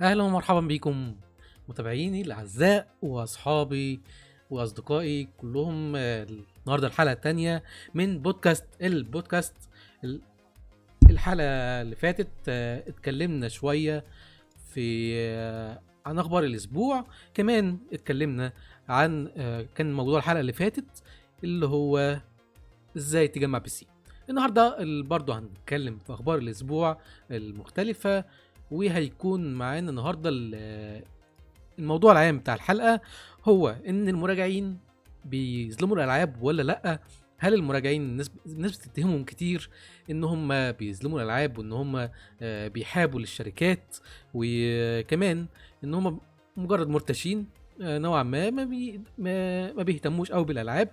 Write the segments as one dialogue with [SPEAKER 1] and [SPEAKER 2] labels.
[SPEAKER 1] أهلا ومرحبا بكم متابعيني الأعزاء وأصحابي وأصدقائي كلهم آه، النهارده الحلقة الثانية من بودكاست البودكاست ال- الحلقة اللي فاتت آه، اتكلمنا شوية في آه، عن أخبار الأسبوع كمان اتكلمنا عن كان موضوع الحلقة اللي فاتت اللي هو إزاي تجمع بي سي. النهارده ال- برضه هنتكلم في أخبار الأسبوع المختلفة وهيكون معانا النهارده ال- الموضوع العام بتاع الحلقة هو إن المراجعين بيظلموا الألعاب ولا لأ؟ هل المراجعين الناس بتتهمهم كتير إن هم بيظلموا الألعاب وإن هم آه، بيحابوا للشركات؟ وكمان إن هم مجرد مرتشين آه، نوعا ما ما, بي ما, بيهتموش قوي بالألعاب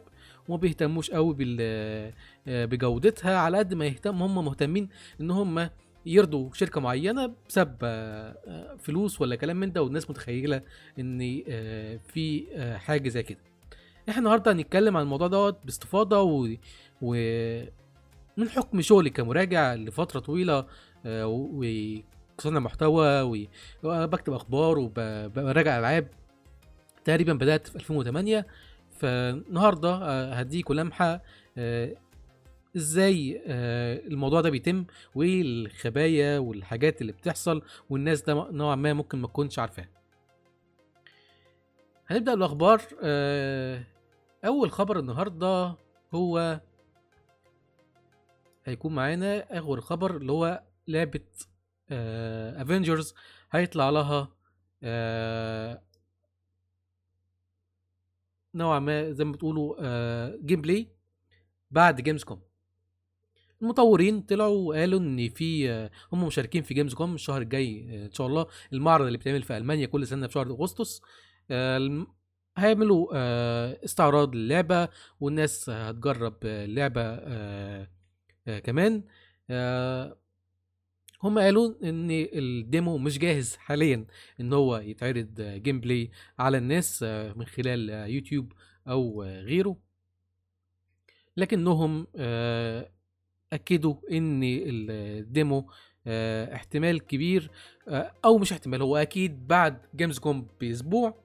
[SPEAKER 1] وما بيهتموش قوي آه، بجودتها على قد ما يهتم هم مهتمين إن هم يرضوا شركة معينة بسبب آه، آه، فلوس ولا كلام من ده والناس متخيلة إن آه، في حاجة زي كده. إحنا النهارده هنتكلم عن الموضوع دوت باستفاضة و... و... من حكم شغلي كمراجع لفترة طويلة وصانع محتوى وبكتب أخبار وبراجع ألعاب. تقريبا بدأت في 2008 فالنهاردة هديكوا لمحة إزاي آه، الموضوع ده بيتم وايه الخبايا والحاجات اللي بتحصل والناس ده نوعا ما ممكن ما تكونش عارفاها. هنبدأ بالأخبار آه، أول خبر النهارده هو هيكون معانا آخر خبر اللي هو لعبة افنجرز هيطلع لها آه، نوعا ما زي ما بتقولوا آه، gameplay بعد Gamescom المطورين طلعوا وقالوا إن في هم مشاركين في Gamescom الشهر الجاي إن شاء الله. المعرض اللي بيتعمل في ألمانيا كل سنة في شهر أغسطس. آه، هيعملوا آه، استعراض للعبة والناس هتجرب اللعبة آه، كمان. هم قالوا إن ال demo مش جاهز حاليا إن هو يتعرض gameplay على الناس من خلال يوتيوب أو غيره. لكنهم اكدوا إن ال demo آه، احتمال كبير آه، أو مش احتمال هو أكيد بعد Gamescom بأسبوع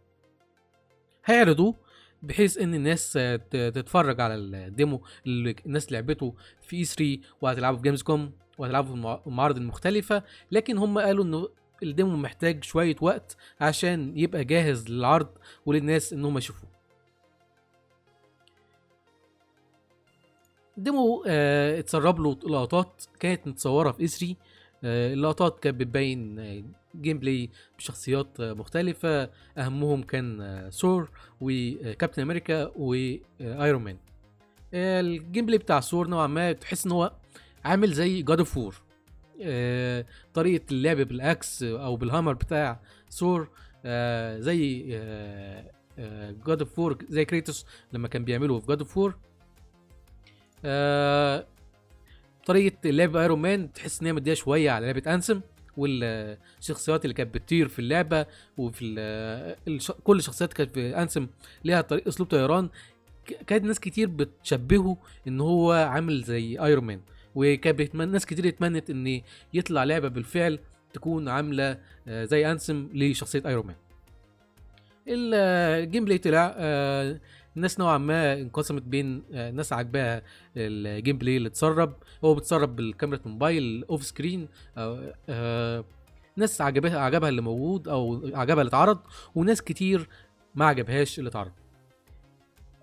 [SPEAKER 1] هيعرضوه بحيث إن الناس تتفرج على ال demo اللي الناس لعبته في E3 وهتلعبه في Gamescom وهتلعبه في المع- المعارض المختلفة. لكن هم قالوا إنه ال demo محتاج شوية وقت عشان يبقى جاهز للعرض وللناس إن هم يشوفوه. ال demo آه اتسرب له لقطات كانت متصورة في E3. آه اللقطات كانت بتبين آه، gameplay بشخصيات آه، مختلفة. أهمهم كان آه، Thor و Captain America و Iron Man. آه، ال gameplay بتاع ثور نوعا ما تحس إن هو عامل زي God of War طريقة اللعب بال axe أو بال hammer بتاع ثور آه، زي God of War زي Kratos لما كان بيعمله في God of War آه، طريقة لعب Iron Man تحس إن هي مديه شوية على لعبة Anthem والشخصيات اللي كانت بتطير في اللعبة وفي الش... كل الشخصيات كانت في Anthem ليها طريق أسلوب طيران. كانت ناس كتير بتشبهه إن هو عامل زي Iron Man وكان بيتمنى ناس كتير اتمنت إن يطلع لعبة بالفعل تكون عاملة آه، زي Anthem لشخصية Iron Man ال- آه، ال gameplay طلع آه، الناس نوعا ما انقسمت بين آه، ناس عاجباها ال gameplay اللي اتسرب. هو بيتسرب بالكاميرا موبايل off screen آه، آه، ناس عجبها عجبها اللي موجود أو عجبها اللي اتعرض وناس كتير ما عجبهاش اللي اتعرض.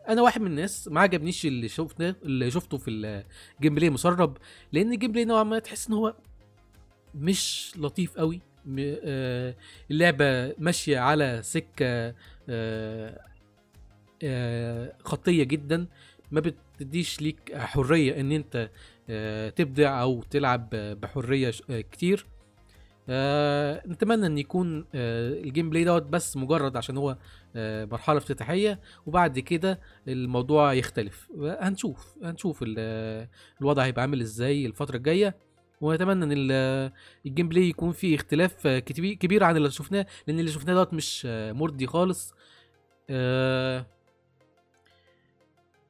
[SPEAKER 1] أنا واحد من الناس ما عجبنيش اللي شفته اللي شفته في ال gameplay مسرب لأن ال gameplay نوعا ما تحس إن هو مش لطيف قوي آه، اللعبة ماشية على سكة آه، آه، خطية جدا. ما بتديش ليك حرية إن أنت آه، تبدع أو تلعب بحرية آه، كتير. آه، نتمنى إن يكون آه، ال gameplay دوت بس مجرد عشان هو آه، مرحلة افتتاحية وبعد كده الموضوع يختلف. هنشوف هنشوف ال- آه، الوضع هيبقى عامل إزاي الفترة الجاية. ونتمنى إن ال- ال gameplay يكون فيه اختلاف آه، كبير عن اللي شفناه لأن اللي شفناه دوت مش آه، مرضي خالص. آه،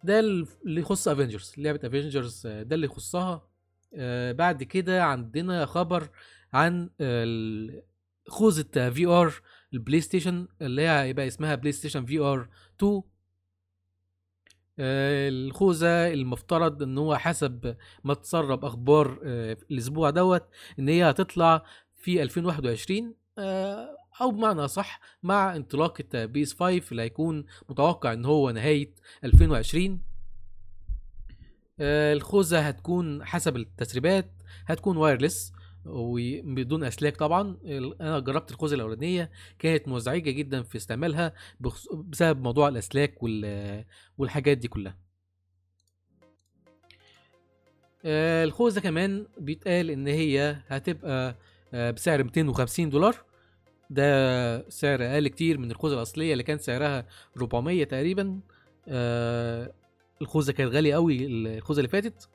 [SPEAKER 1] ده اللي يخص Avengers لعبة Avengers ده اللي يخصها. آه، بعد كده عندنا خبر عن خوذة VR ال PlayStation اللي هي هيبقى اسمها PlayStation VR 2 آه، الخوذة المفترض إن هو حسب ما تسرب أخبار آه، الأسبوع دوت إن هي هتطلع في 2021 آه، أو بمعنى صح مع انطلاقة PS 5 اللي هيكون متوقع إن هو نهاية 2020 الخوذة هتكون حسب التسريبات هتكون وايرلس وبدون أسلاك طبعا. أنا جربت الخوذة الأولانية كانت مزعجة جدا في استعمالها بسبب موضوع الأسلاك والحاجات دي كلها. آه، الخوذة كمان بيتقال إن هي هتبقى آه، بسعر 250 دولار. ده سعر أقل كتير من الخوذة الأصلية اللي كان سعرها 400 تقريبا. آه، الخوذة كانت غالية قوي الخوذة اللي فاتت.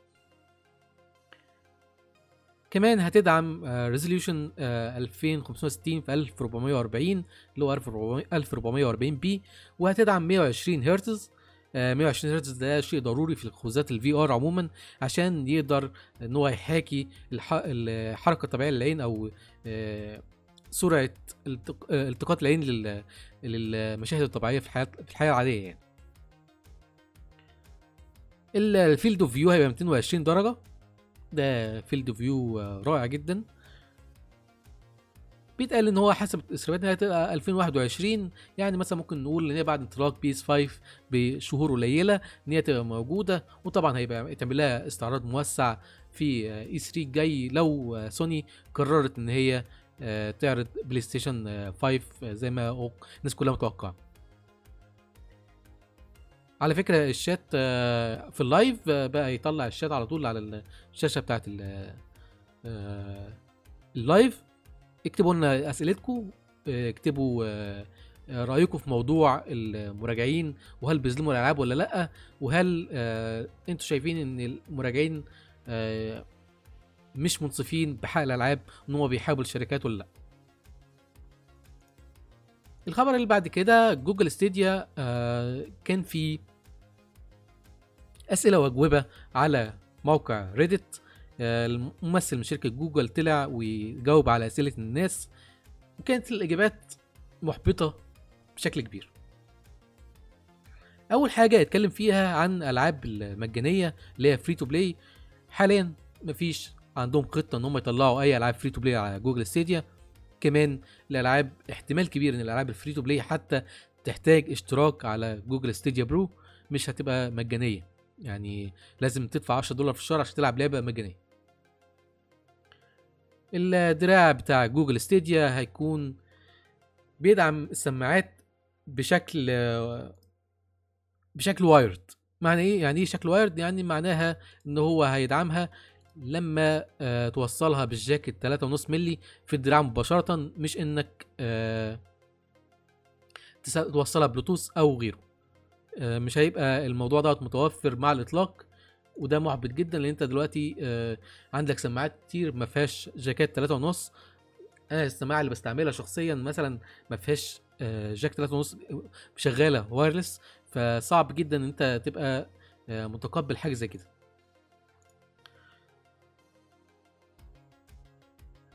[SPEAKER 1] كمان هتدعم resolution 2560 في 1440 اللي هو 1440 p وهتدعم 120 هرتز. 120 هرتز ده شيء ضروري في الخوذات ال VR عموما عشان يقدر إن هو يحاكي الحركة الطبيعية للعين أو آه، سرعة التقاط العين للمشاهد الطبيعية في الحياة في الحياة العادية يعني. ال field of view هيبقى 220 درجة. ده field view رائع جدا. بيتقال إن هو حسب التسريبات إنها هتبقى 2021 يعني مثلا ممكن نقول إن هي بعد انطلاق PS 5 بشهور قليلة إن هي تبقى موجودة. وطبعا هيبقى يتعمل لها استعراض موسع في E 3 جاي لو سوني قررت إن هي تعرض PlayStation 5 زي ما الناس كلها متوقعة. على فكرة الشات آه، في ال live آه، بقى يطلع الشات على طول على الشاشة بتاعت آه، ال live. اكتبوا لنا أسئلتكم اكتبوا رأيكم في موضوع المراجعين وهل بيظلموا الألعاب ولا لأ؟ وهل أنتوا شايفين إن المراجعين مش منصفين بحق الألعاب إن هم بيحابوا الشركات ولا لأ. الخبر اللي بعد كده جوجل ستيديا كان في أسئلة وأجوبة على موقع ريدت آه، الممثل من شركة جوجل طلع ويجاوب على أسئلة الناس وكانت الإجابات محبطة بشكل كبير. أول حاجة اتكلم فيها عن ألعاب المجانية اللي هي free to play حاليا مفيش عندهم خطة إن هم يطلعوا أي ألعاب free to play على Google Stadia. كمان الالعاب احتمال كبير إن الألعاب ال free to play حتى تحتاج اشتراك على Google Stadia Pro مش هتبقى مجانية. يعني لازم تدفع 10 دولار في الشهر عشان تلعب لعبة مجانية. الدراع بتاع Google Stadia هيكون بيدعم السماعات بشكل بشكل wired معنى إيه؟ يعني إيه شكل wired يعني معناها إن هو هيدعمها لما آه توصلها بال jack 3.5 مللي في الدراع مباشرة مش إنك آه توصلها بلوتوث أو غيره. آه، مش هيبقى الموضوع دوت متوفر مع الإطلاق وده محبط جدا لأن أنت دلوقتي عندك سماعات كتير ما فيهاش jack 3 ونص. أنا السماعة اللي بستعملها شخصيا مثلا ما فيهاش آه، jack 3 ونص شغالة wireless فصعب جدا إن أنت تبقى متقبل حاجة زي كده.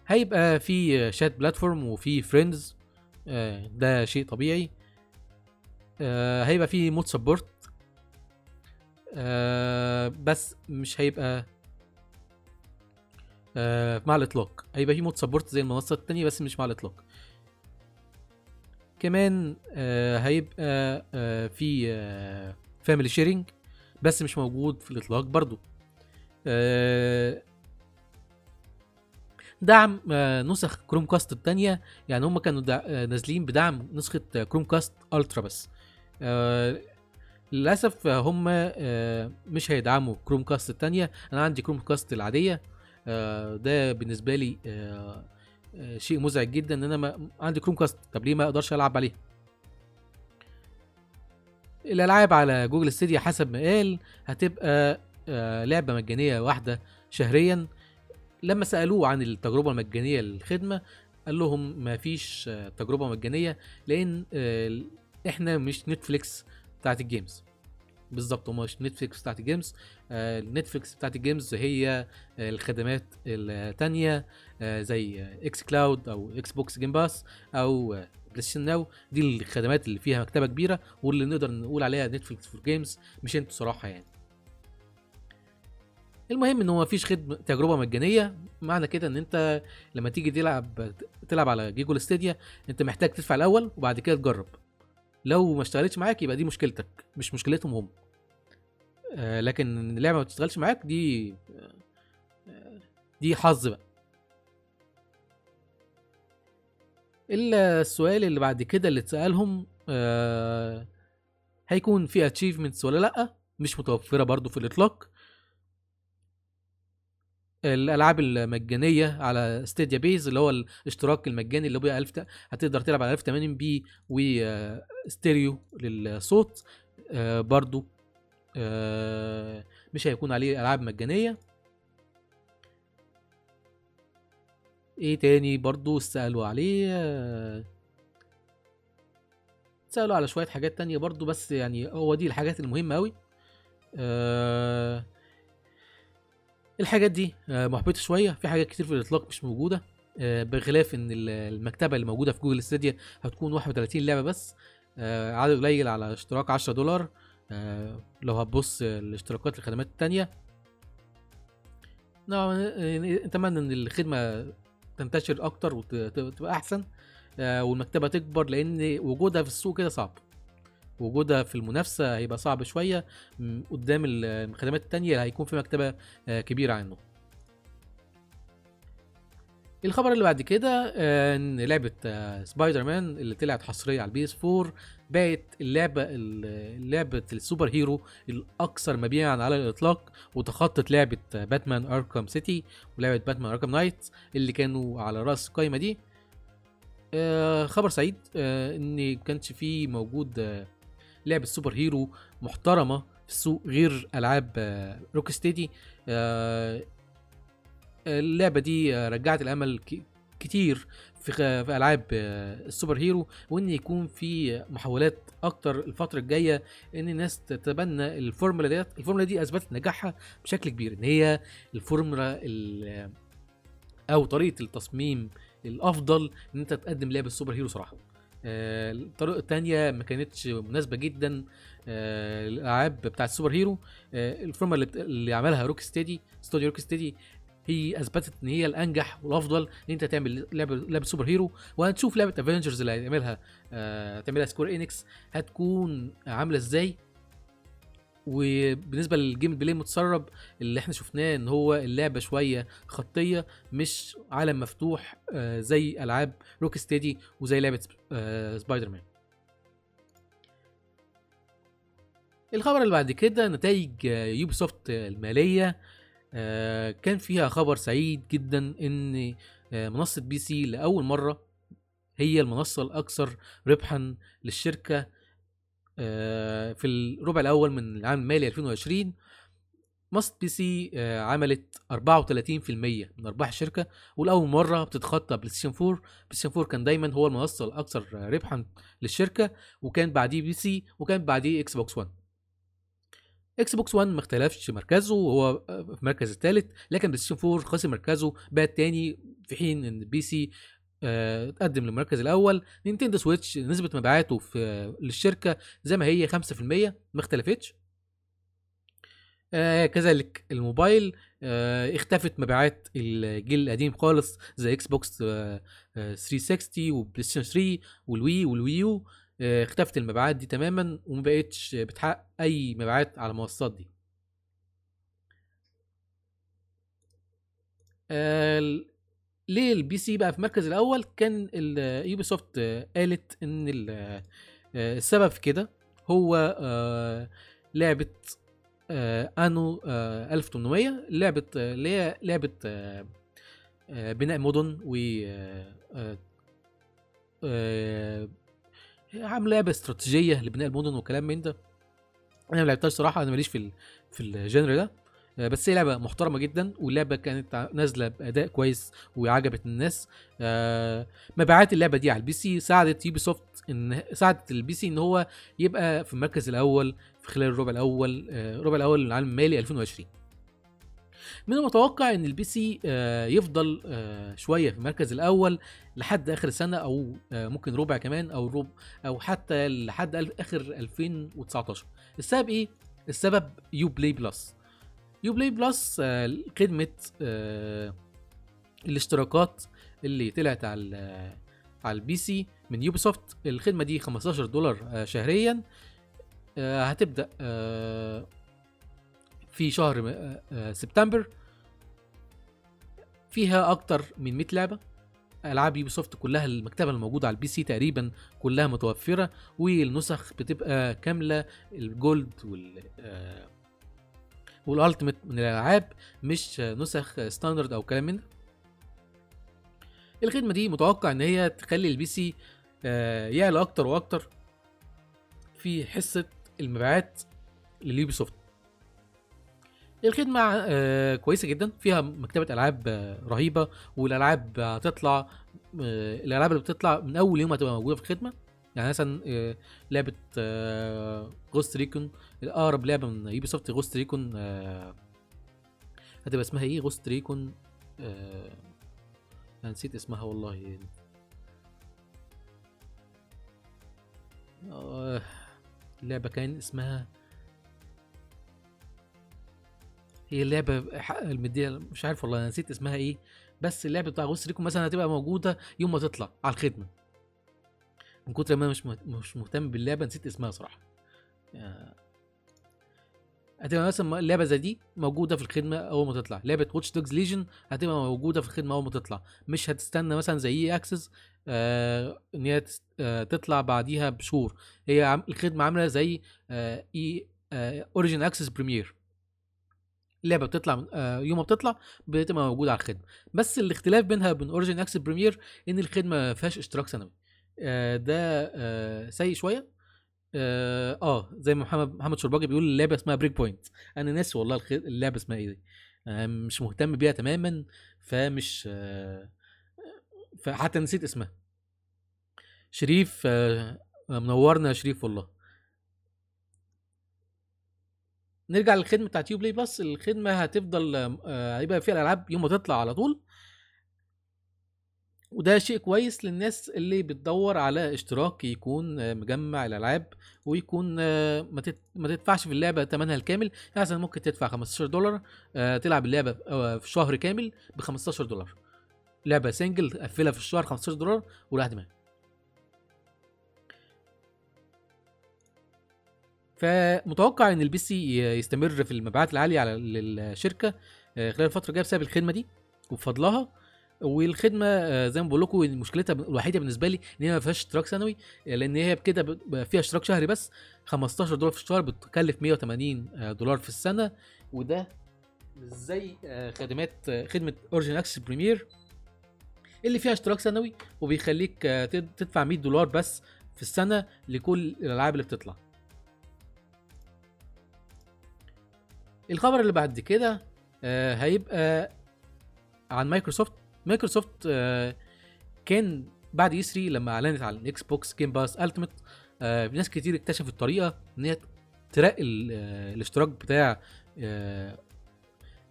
[SPEAKER 1] هيبقى في chat platform وفي friends ده شيء طبيعي. آه هيبقى فيه mod support آه بس مش هيبقى آه مع الاطلاق. هيبقى فيه mod support زي المنصات التانية بس مش مع الاطلاق. كمان آه هيبقى آه في آه family sharing بس مش موجود في الاطلاق برضو. آه دعم آه، نسخ Chromecast التانية. يعني هم كانوا آه، نازلين بدعم نسخة Chromecast Ultra بس. آه للأسف هم مش هيدعموا Chromecast التانية. أنا عندي Chromecast العاديه ده بالنسبة لي شيء مزعج جدا إن أنا ما عندي Chromecast طب ليه ما أقدرش ألعب عليه؟ الألعاب على Google Stadia حسب ما قال هتبقى لعبة مجانية واحدة شهريا. لما سألوه عن التجربة المجانية للخدمة قال لهم ما فيش آه، تجربة مجانية لأن آه، إحنا مش Netflix بتاعت ال games بالظبط هم مش Netflix بتاعت ال games آه Netflix بتاعت ال games هي آه الخدمات التانية آه زي xCloud أو Xbox Game Pass أو PlayStation Now دي الخدمات اللي فيها مكتبة كبيرة واللي نقدر نقول عليها Netflix for games مش أنتوا صراحة يعني. المهم إن هو مفيش خدمة تجربة مجانية معنى كده إن أنت لما تيجي تلعب تلعب على جيجول ستيديا أنت محتاج تدفع الأول وبعد كده تجرب. لو ما اشتغلتش معاك يبقى دي مشكلتك مش مشكلتهم هم. آه لكن اللعبه ما بتشتغلش معاك دي آه دي حظ بقى. السؤال اللي بعد كده اللي اتسألهم آه هيكون في achievements ولا لأ؟ مش متوفرة برضو في الإطلاق. الألعاب المجانية على Stadia Base اللي هو الاشتراك المجاني اللي هو 1000 هتقدر تلعب على 1080 p و stereo للصوت. آه، برضو آه، مش هيكون عليه ألعاب مجانية. إيه تاني برضو سألوا عليه؟ آه، سألوا على شوية حاجات تانية برضو بس يعني هو دي الحاجات المهمة أوي. أه الحاجات دي آه، محبطة شوية. في حاجات كتير في الإطلاق مش موجودة آه، بخلاف إن المكتبة اللي موجودة في جوجل ستيديا هتكون 31 لعبة بس آه، عدد قليل على اشتراك 10 دولار. لو هتبص الاشتراكات الخدمات التانية نعم نتمنى إن الخدمة تنتشر أكتر وتبقى أحسن والمكتبة تكبر لأن وجودها في السوق كده صعب. وجودها في المنافسة هيبقى صعب شوية قدام الخدمات التانية هيكون في مكتبة آه، كبيرة عنه. الخبر اللي بعد كده آه، إن لعبة سبايدر مان اللي طلعت حصرية على ال PS 4 بقت اللعبة لعبة ال superhero الأكثر مبيعا على الإطلاق وتخطت لعبة Batman Arkham City ولعبة Batman Arkham Knight اللي كانوا على رأس القائمه دي. آه، خبر سعيد إن كانش فيه موجود لعبة superhero محترمة في السوق غير ألعاب Rocksteady اللعبة دي رجعت الأمل كتير في ألعاب ال superhero وإن يكون في محاولات أكتر الفترة الجاية إن الناس تتبنى الفورمولا ديت. الفورمولا دي أثبتت نجاحها بشكل كبير إن هي الفورمولا أو طريقة التصميم الأفضل إن أنت تقدم لعبة ال super hero صراحة. آه، الطريقة الثانية ما كانتش مناسبة جدا آه، الالعاب بتاعت ال super hero. آه، الفورمة اللي, عملها Rocksteady استوديو Rocksteady هي أثبتت إن هي الأنجح والأفضل إن أنت تعمل لعبة لعبة super hero. وهنشوف لعبة Avengers اللي هتعملها هتعملها Square Enix هتكون عاملة إزاي؟ وبالنسبة لل gameplay متسرب اللي إحنا شفناه ان هو اللعبة شوية خطية مش عالم مفتوح آه، زي ألعاب Rocksteady وزي لعبة آه، سبايدر مان الخبر اللي بعد كده نتائج Ubisoft المالية آه، كان فيها خبر سعيد جدا إن منصة PC لأول مرة هي المنصة الأكثر ربحا للشركة آه، في الربع الأول من العام المالي 2020 ماست بي سي آه، عملت 34% من أرباح الشركة ولأول مرة بتتخطى PlayStation 4 PlayStation 4 كان دايما هو المنصة الأكثر ربحا للشركة وكان بعديه PC وكان بعديه Xbox One Xbox One ما اختلفش مركزه وهو في المركز الثالث لكن PlayStation 4 خسر مركزه بقى الثاني في حين إن PC آه، تقدم للمركز الأول. Nintendo Switch نسبة مبيعاته في للشركة زي ما هي 5% ما اختلفتش. آه كذلك الموبايل آه اختفت مبيعات الجيل القديم خالص زي Xbox آه 360 و PlayStation 3 وال Wii وال Wii U. آه اختفت المبيعات دي تماما وما بقتش بتحقق أي مبيعات على المنصات دي. آه ليه ال PC بقى في المركز الأول؟ كان Ubisoft قالت إن آه، السبب في كده هو آه، لعبة آه، Anno 1800 لعبة اللي هي لعبة بناء مدن و عامله لعبة استراتيجية لبناء المدن وكلام من ده. أنا ما لعبتهاش صراحة أنا ماليش في في ال genre ده. آه، بس هي لعبة محترمة جدا واللعبة كانت نازلة بأداء كويس وعجبت الناس. آه، مبيعات اللعبة دي على ال PC ساعدت Ubisoft ان ساعدت ال PC إن هو يبقى في المركز الأول في خلال الربع الأول آه، الربع الأول من العام المالي 2020 من المتوقع إن ال PC آه، يفضل آه، شوية في المركز الأول لحد آخر السنة أو آه، ممكن ربع كمان أو ربع أو حتى لحد آخر 2019 السبب إيه؟ السبب Uplay Plus. Uplay Plus آه، خدمة آه، الاشتراكات اللي طلعت على ال- على ال PC من Ubisoft الخدمة دي 15 دولار آه، شهريا. آه، هتبدأ آه، في شهر آه، آه، سبتمبر. فيها أكتر من 100 لعبة. ألعاب Ubisoft كلها المكتبة الموجودة على ال PC تقريبا كلها متوفرة والنسخ بتبقى كاملة. ال gold وال آه، وال ultimate من الألعاب مش نسخ standard أو كلام من ده. الخدمة دي متوقع إن هي تخلي ال PC آه، يعلى أكتر وأكتر في حصة المبيعات لل Ubisoft الخدمة آه كويسة جدا. فيها مكتبة ألعاب آه رهيبة والألعاب هتطلع الألعاب اللي بتطلع من أول يوم هتبقى موجودة في الخدمة. يعني مثلا آه لعبة آه Ghost Recon الأقرب لعبة من Ubisoft Ghost Recon آه هتبقى اسمها إيه؟ Ghost Recon آه أنا نسيت اسمها والله. آه اللعبة كان اسمها هي اللعبه المدية مش عارف والله أنا نسيت اسمها إيه بس اللعبة بتاع Ghost Recon مثلا هتبقى موجودة يوم ما تطلع على الخدمة. من كتر ما مش مش مهتم باللعبة نسيت اسمها صراحة. آه، هتبقى مثلا اللعبه زي دي موجودة في الخدمة أول ما تطلع. لعبة Watch Dogs Legion هتبقى موجودة في الخدمة أول ما تطلع. مش هتستنى مثلا زي EA Access آه إن هي آه تطلع بعديها بشهور. هي عم- الخدمة عاملة زي آه EA Origin Access Premier اللعبه بتطلع آه يوم ما بتطلع بتبقى موجودة على الخدمة. بس الاختلاف بينها وبين Origin Access Premier إن الخدمة ما فيهاش اشتراك سنوي. ده آه سيء شوية. آه, آه زي ما محمد محمد شرباجي بيقول اللعبه اسمها Breakpoint أنا ناسي والله اللعبة اسمها إيه دي. آه مش مهتم بيها تماما فمش آه فحتى نسيت اسمها. شريف آه منورنا يا شريف والله. نرجع للخدمة بتاعت Uplay Plus. الخدمة هتفضل آه، هيبقى فيها الألعاب يوم ما تطلع على طول. وده شيء كويس للناس اللي بتدور على اشتراك يكون آه، مجمع الألعاب ويكون آه، ما تدفعش في اللعبة ثمنها الكامل يعني مثلا ممكن تدفع 15 دولار آه، تلعب اللعبة في شهر كامل ب 15 دولار. لعبة single تقفلها في الشهر 15 دولار ولا دماغ فمتوقع إن ال PC يستمر في المبيعات العالية على الشركة خلال الفترة الجاية بسبب الخدمة دي وبفضلها والخدمة آه، زي ما بقول لكم مشكلتها الوحيدة بالنسبة لي إن هي ما فيهاش اشتراك سنوي آه، لأن هي بقى فيها اشتراك شهري بس 15 دولار في الشهر بتكلف 180 آه، دولار في السنة وده زي خدمات خدمة Origin Access Premier اللي فيها اشتراك سنوي وبيخليك تد- تدفع 100 دولار بس في السنة لكل الألعاب اللي بتطلع. الخبر اللي بعد كده هيبقى عن مايكروسوفت مايكروسوفت آه كان بعد E3 لما أعلنت على ال Xbox Game Pass Ultimate ناس كتير اكتشفت طريقه إن هي ترقي آه الاشتراك بتاع آه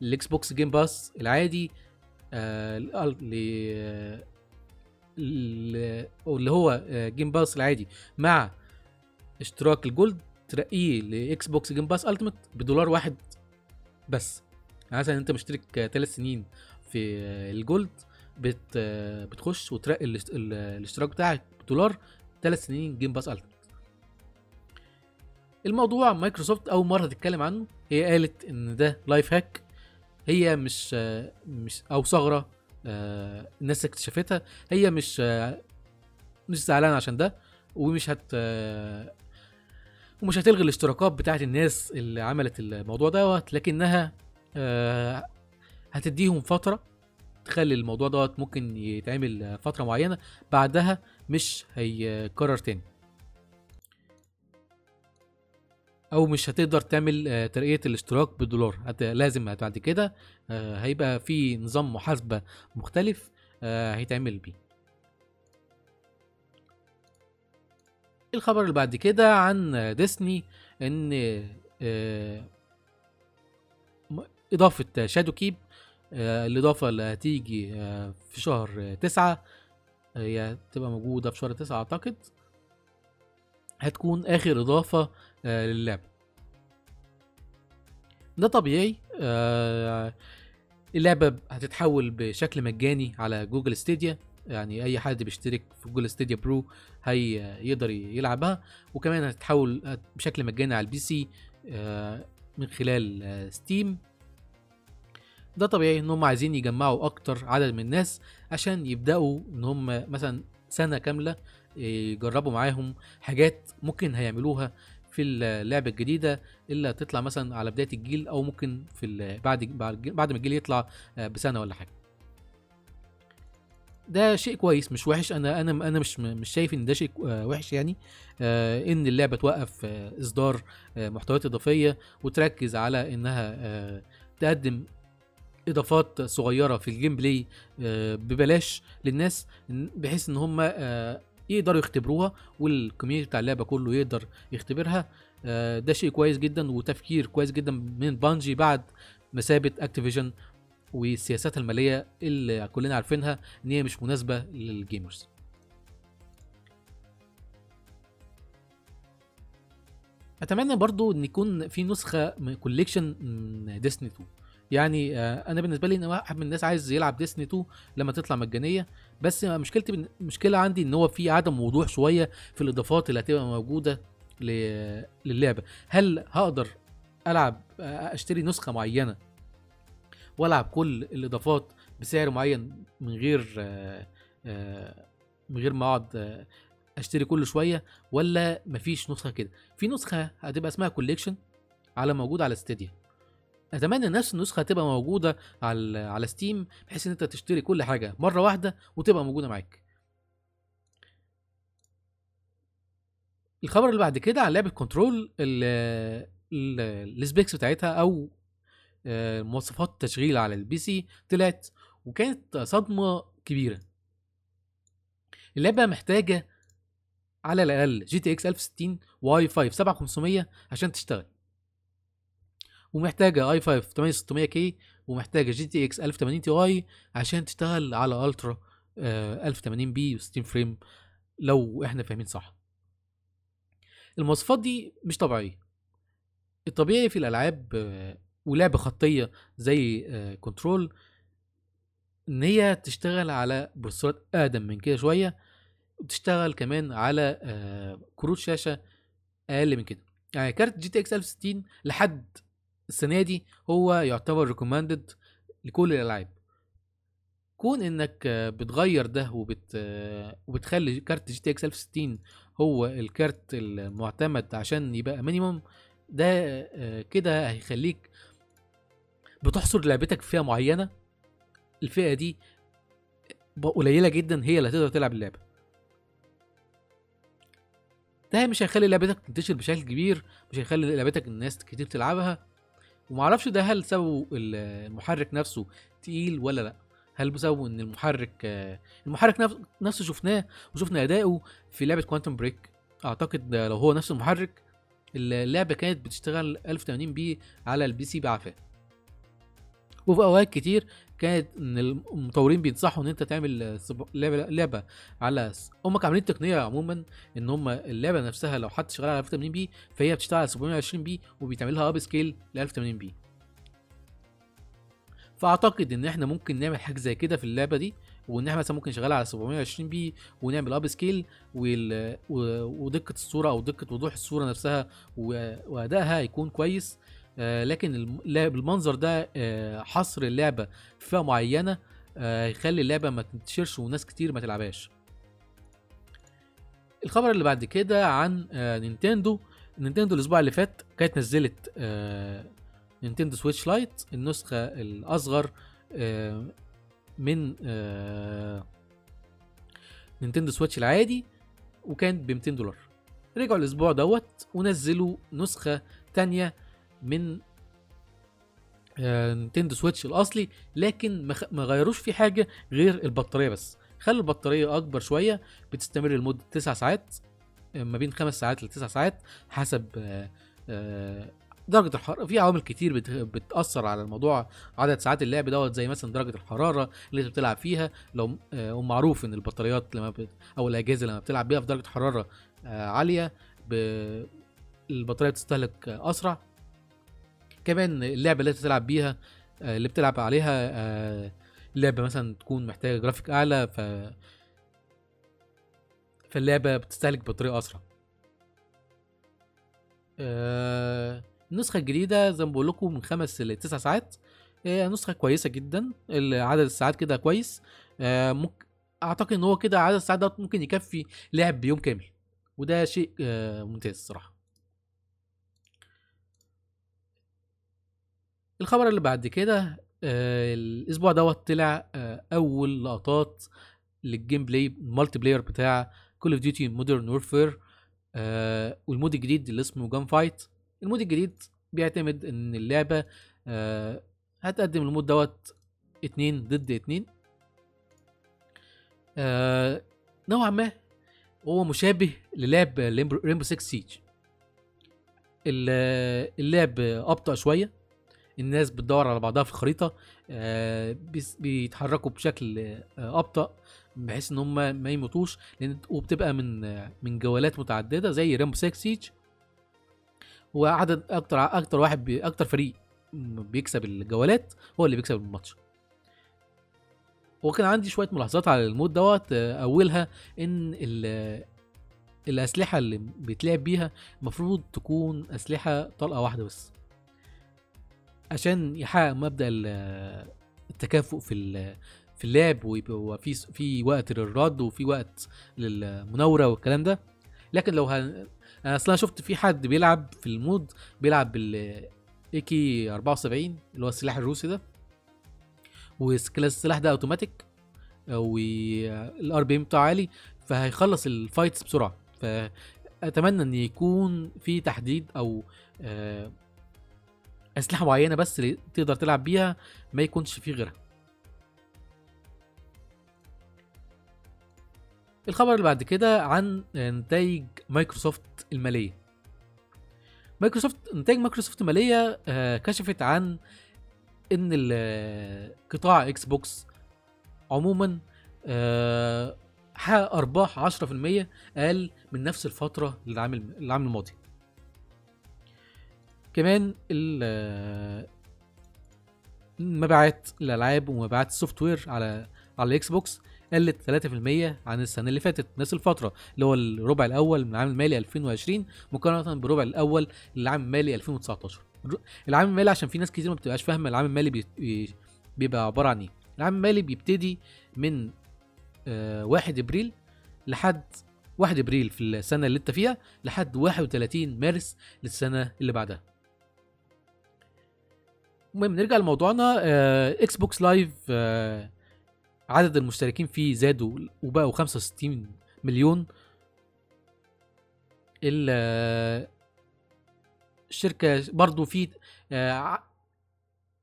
[SPEAKER 1] ال Xbox Game Pass العادي اللي هو Game Pass العادي مع اشتراك ال Gold ترقيه ل Xbox Game Pass Ultimate بدولار واحد بس. يعني مثلا أنت مشترك ثلاث سنين في ال Gold بت بتخش وترقي الاشت- ال- الاشتراك بتاعك بدولار ثلاث سنين Game Pass Ultimate الموضوع مايكروسوفت أول مرة تتكلم عنه هي قالت إن ده life hack هي مش مش أو ثغرة آه، الناس اكتشفتها. هي مش مش زعلانة عشان ده ومش هت ومش هتلغي الاشتراكات بتاعت الناس اللي عملت الموضوع دوت لكنها آه، هتديهم فترة تخلي الموضوع دوت ممكن يتعمل فترة معينة بعدها مش هيكرر تاني أو مش هتقدر تعمل آه، ترقية الاشتراك بالدولار. لازم بعد كده آه، هيبقى في نظام محاسبة مختلف آه، هيتعمل بيه الخبر اللي بعد كده عن ديسني إن إضافة Shadowkeep الإضافة اللي هتيجي آه، في شهر آه، تسعة هي تبقى موجودة في شهر تسعة أعتقد هتكون آخر إضافة آه، للعبة. ده طبيعي آه، اللعبة هتتحول بشكل مجاني على جوجل Stadia يعني أي حد بيشترك في جوجل Stadia Pro هي يقدر يلعبها وكمان هتتحول بشكل مجاني على ال PC آه، من خلال آه، Steam. ده طبيعي إن هم عايزين يجمعوا أكتر عدد من الناس عشان يبدأوا إن هم مثلا سنة كاملة يجربوا معاهم حاجات ممكن هيعملوها في اللعبة الجديدة اللي هتطلع مثلا على بداية الجيل أو ممكن في بعد بعد ما الجيل يطلع آه، بسنة ولا حاجة. ده شيء كويس مش وحش. أنا أنا أنا مش مش شايف إن ده شيء آه، وحش يعني. آه، إن اللعبة توقف إصدار محتويات إضافية وتركز على إنها تقدم إضافات صغيرة في ال gameplay آه، ببلاش للناس بحيث إن هم آه، يقدروا يختبروها وال community بتاع اللعبة كله يقدر يختبرها. آه، ده شيء كويس جدا وتفكير كويس جدا من Bungie بعد ما سابوا Activision والسياسات المالية اللي كلنا عارفينها إن هي مش مناسبة لل gamers أتمنى برضو إن يكون في نسخة collection من Destiny 2 يعني آه، أنا بالنسبة لي إن واحد من الناس عايز يلعب Destiny 2 لما تطلع مجانية. بس مشكلتي مشكلة عندي إن هو في عدم وضوح شوية في الإضافات اللي هتبقى موجودة للعبة. هل هقدر ألعب آه، أشتري نسخة معينة وألعب كل الإضافات بسعر معين من غير آه، من غير ما أقعد أشتري كل شوية ولا مفيش نسخة كده؟ في نسخة هتبقى اسمها collection على موجود على Stadia أتمنى نفس النسخة تبقى موجودة على على Steam بحيث إن أنت تشتري كل حاجة مرة واحدة وتبقى موجودة معاك. الخبر اللي بعد كده عن لعبة Control ال specs بتاعتها أو آه، مواصفات التشغيل على ال PC طلعت وكانت صدمة كبيرة. اللعبة محتاجة على الأقل GTX 1060 و i5 7500 عشان تشتغل. ومحتاجة i5 8600K ومحتاجة GTX 1080 Ti عشان تشتغل على ultra آه، 1080p و60 frame لو إحنا فاهمين صح. المواصفات دي مش طبيعية. الطبيعي في الألعاب آه، ولعبة خطية زي آه، Control إن هي تشتغل على بروسيسورات أقدم من كده شوية وتشتغل كمان على آه، كروت شاشة أقل من كده. يعني كارت GTX 1060 لحد السنة دي هو يعتبر recommended لكل الألعاب. كون إنك بتغير ده وبت وبتخلي كارت GTX 1060 هو الكارت المعتمد عشان يبقى minimum ده كده هيخليك بتحصر لعبتك في فئة معينة. الفئة دي قليلة جدا هي اللي هتقدر تلعب اللعبة. ده مش هيخلي لعبتك تنتشر بشكل كبير مش هيخلي لعبتك الناس كتير تلعبها. ومعرفش ده هل سببه ال- المحرك نفسه تقيل ولا لأ. هل بسببه إن المحرك المحرك نفس- نفسه شفناه وشفنا اداؤه في لعبة Quantum Break أعتقد لو هو نفس المحرك اللعبة كانت بتشتغل 1080 p على ال PC بعافية. وفي أوقات كتير كانت إن المطورين بينصحوا إن أنت تعمل لعبة لعبة على هم عاملين تقنية عموما إن هم اللعبة نفسها لو حد شغال على 1080 p فهي بتشتغل على 720 p وبيتعمل لها upscale ل 1080 p فأعتقد إن إحنا ممكن نعمل حاجة زي كده في اللعبة دي وإن إحنا مثلا ممكن نشغلها على 720 p ونعمل upscale. ودقة الصورة أو دقة وضوح الصورة نفسها. وأدائها يكون كويس لكن الم- لا- بالمنظر ده آه حصر اللعبة في فئة معينة آه يخلي اللعبة ما تنتشرش وناس كتير ما تلعبهاش. الخبر اللي بعد كده عن آه Nintendo. Nintendo الأسبوع اللي فات كانت نزلت آه Nintendo Switch Lite النسخة الأصغر آه من آه Nintendo Switch العادي وكانت ب 200 دولار. رجعوا الأسبوع دوت ونزلوا نسخة تانية من آه، Nintendo Switch الأصلي لكن ما غيروش فيه حاجة غير البطارية بس. خلوا البطارية أكبر شوية بتستمر لمدة 9 ساعات ما بين خمس ساعات لتسع ساعات حسب آه، آه، درجة الحرارة. في عوامل كتير بت- بتأثر على الموضوع عدد ساعات اللعب دوت زي مثلا درجة الحرارة اللي أنت بتلعب فيها. لو آه، ومعروف إن البطاريات لما بت أو الأجهزة لما بتلعب بيها في درجة حرارة آه، عالية ب- البطارية بتستهلك آه، أسرع. كمان اللعبة اللي بتلعب بيها آه، اللي بتلعب عليها آه، لعبة مثلا تكون محتاجة جرافيك أعلى ف فاللعبة بتستهلك بطارية أسرع. آه، النسخة الجديدة زي ما بقول لكم من خمس لتسع ساعات. آه، نسخة كويسة جدا عدد الساعات كده كويس. آه، ممكن أعتقد إن هو كده عدد الساعات ده ممكن يكفي لعب بيوم كامل وده شيء آه، ممتاز الصراحة. الخبر اللي بعد كده آه، الأسبوع دوت طلع آه، أول لقطات لل gameplay ال multiplayer بتاع Call of Duty Modern Warfare وال mode الجديد اللي اسمه Gunfight ال mode الجديد بيعتمد إن اللعبة آه، هتقدم ال mode دوت اتنين ضد اتنين. نوعا ما هو مشابه للعب Rainbow 6 Siege اللعب أبطأ شوية. الناس بتدور على بعضها في الخريطة آه، بيتحركوا بشكل آه، أبطأ بحيث إن هم ما يموتوش لأن وبتبقى من من جولات متعددة زي Rainbow 6 Siege وعدد أكتر أكتر واحد أكتر فريق بيكسب الجولات هو اللي بيكسب الماتش. وكان عندي شوية ملاحظات على ال mode دوت آه، أولها إن ال- الأسلحة اللي بيتلعب بيها المفروض تكون أسلحة طلقة واحدة بس. عشان يحقق مبدأ ال- التكافؤ في في اللعب ويبقى في في وقت للرد وفي وقت للمناورة والكلام ده. لكن لو هن... أنا أصلا شفت في حد بيلعب في ال mode بيلعب بال AK 74 اللي هو السلاح الروسي ده. و class السلاح ده أوتوماتيك وال RPM بتاعه عالي فهيخلص ال fights بسرعة. فأتمنى إن يكون في تحديد أو آه، أسلحة معينة بس اللي تقدر تلعب بيها ما يكونش فيه غيرها. الخبر اللي بعد كده عن نتائج مايكروسوفت المالية. مايكروسوفت نتائج مايكروسوفت المالية آه، كشفت عن إن ال- قطاع Xbox عموما آه، حقق أرباح 10% أقل من نفس الفترة للعام العام الماضي. كمان ال- آه، مبيعات الألعاب ومبيعات ال software على على ال Xbox قلت 3% عن السنة اللي فاتت نفس الفترة اللي هو الربع الأول من العام المالي 2020 مقارنة بالربع الأول للعام المالي 2019 الر- العام المالي عشان في ناس كتير ما بتبقاش فاهمة العام المالي بي- بي- بيبقى عبارة عن إيه. العام المالي بيبتدي من آه 1 إبريل لحد 1 إبريل في السنة اللي أنت فيها لحد 31 مارس للسنة اللي بعدها. المهم نرجع لموضوعنا. Xbox Live عدد المشتركين فيه زادوا وبقوا 65 مليون. ال- آه، برضو في آه،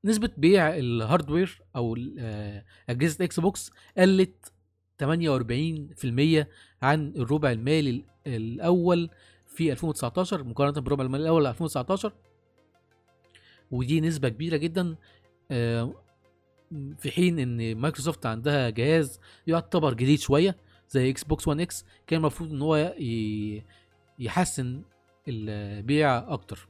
[SPEAKER 1] نسبة بيع ال hardware ال- آه، أجهزة Xbox قلت 48% عن الربع المالي ال- الأول في 2019 مقارنة بالربع المالي الأول 2019 ودي نسبة كبيرة جدا آه، في حين إن مايكروسوفت عندها جهاز يعتبر جديد شوية زي Xbox One X كان المفروض إن هو يحسن البيع أكتر.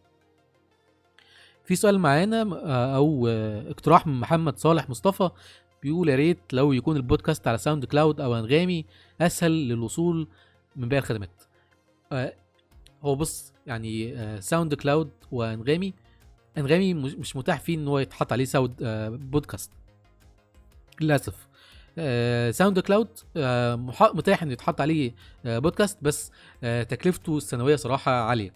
[SPEAKER 1] في سؤال معانا آه، أو آه، اقتراح من محمد صالح مصطفى بيقول يا ريت لو يكون البودكاست على SoundCloud أو أنغامي أسهل للوصول من باقي الخدمات. هو بص يعني SoundCloud وأنغامي انغامي مش متاح فيه إن هو يتحط عليه sound آه، بودكاست للأسف. آه، SoundCloud آه، متاح ان يتحط عليه آه، بودكاست بس آه، تكلفته السنوية صراحة عالية.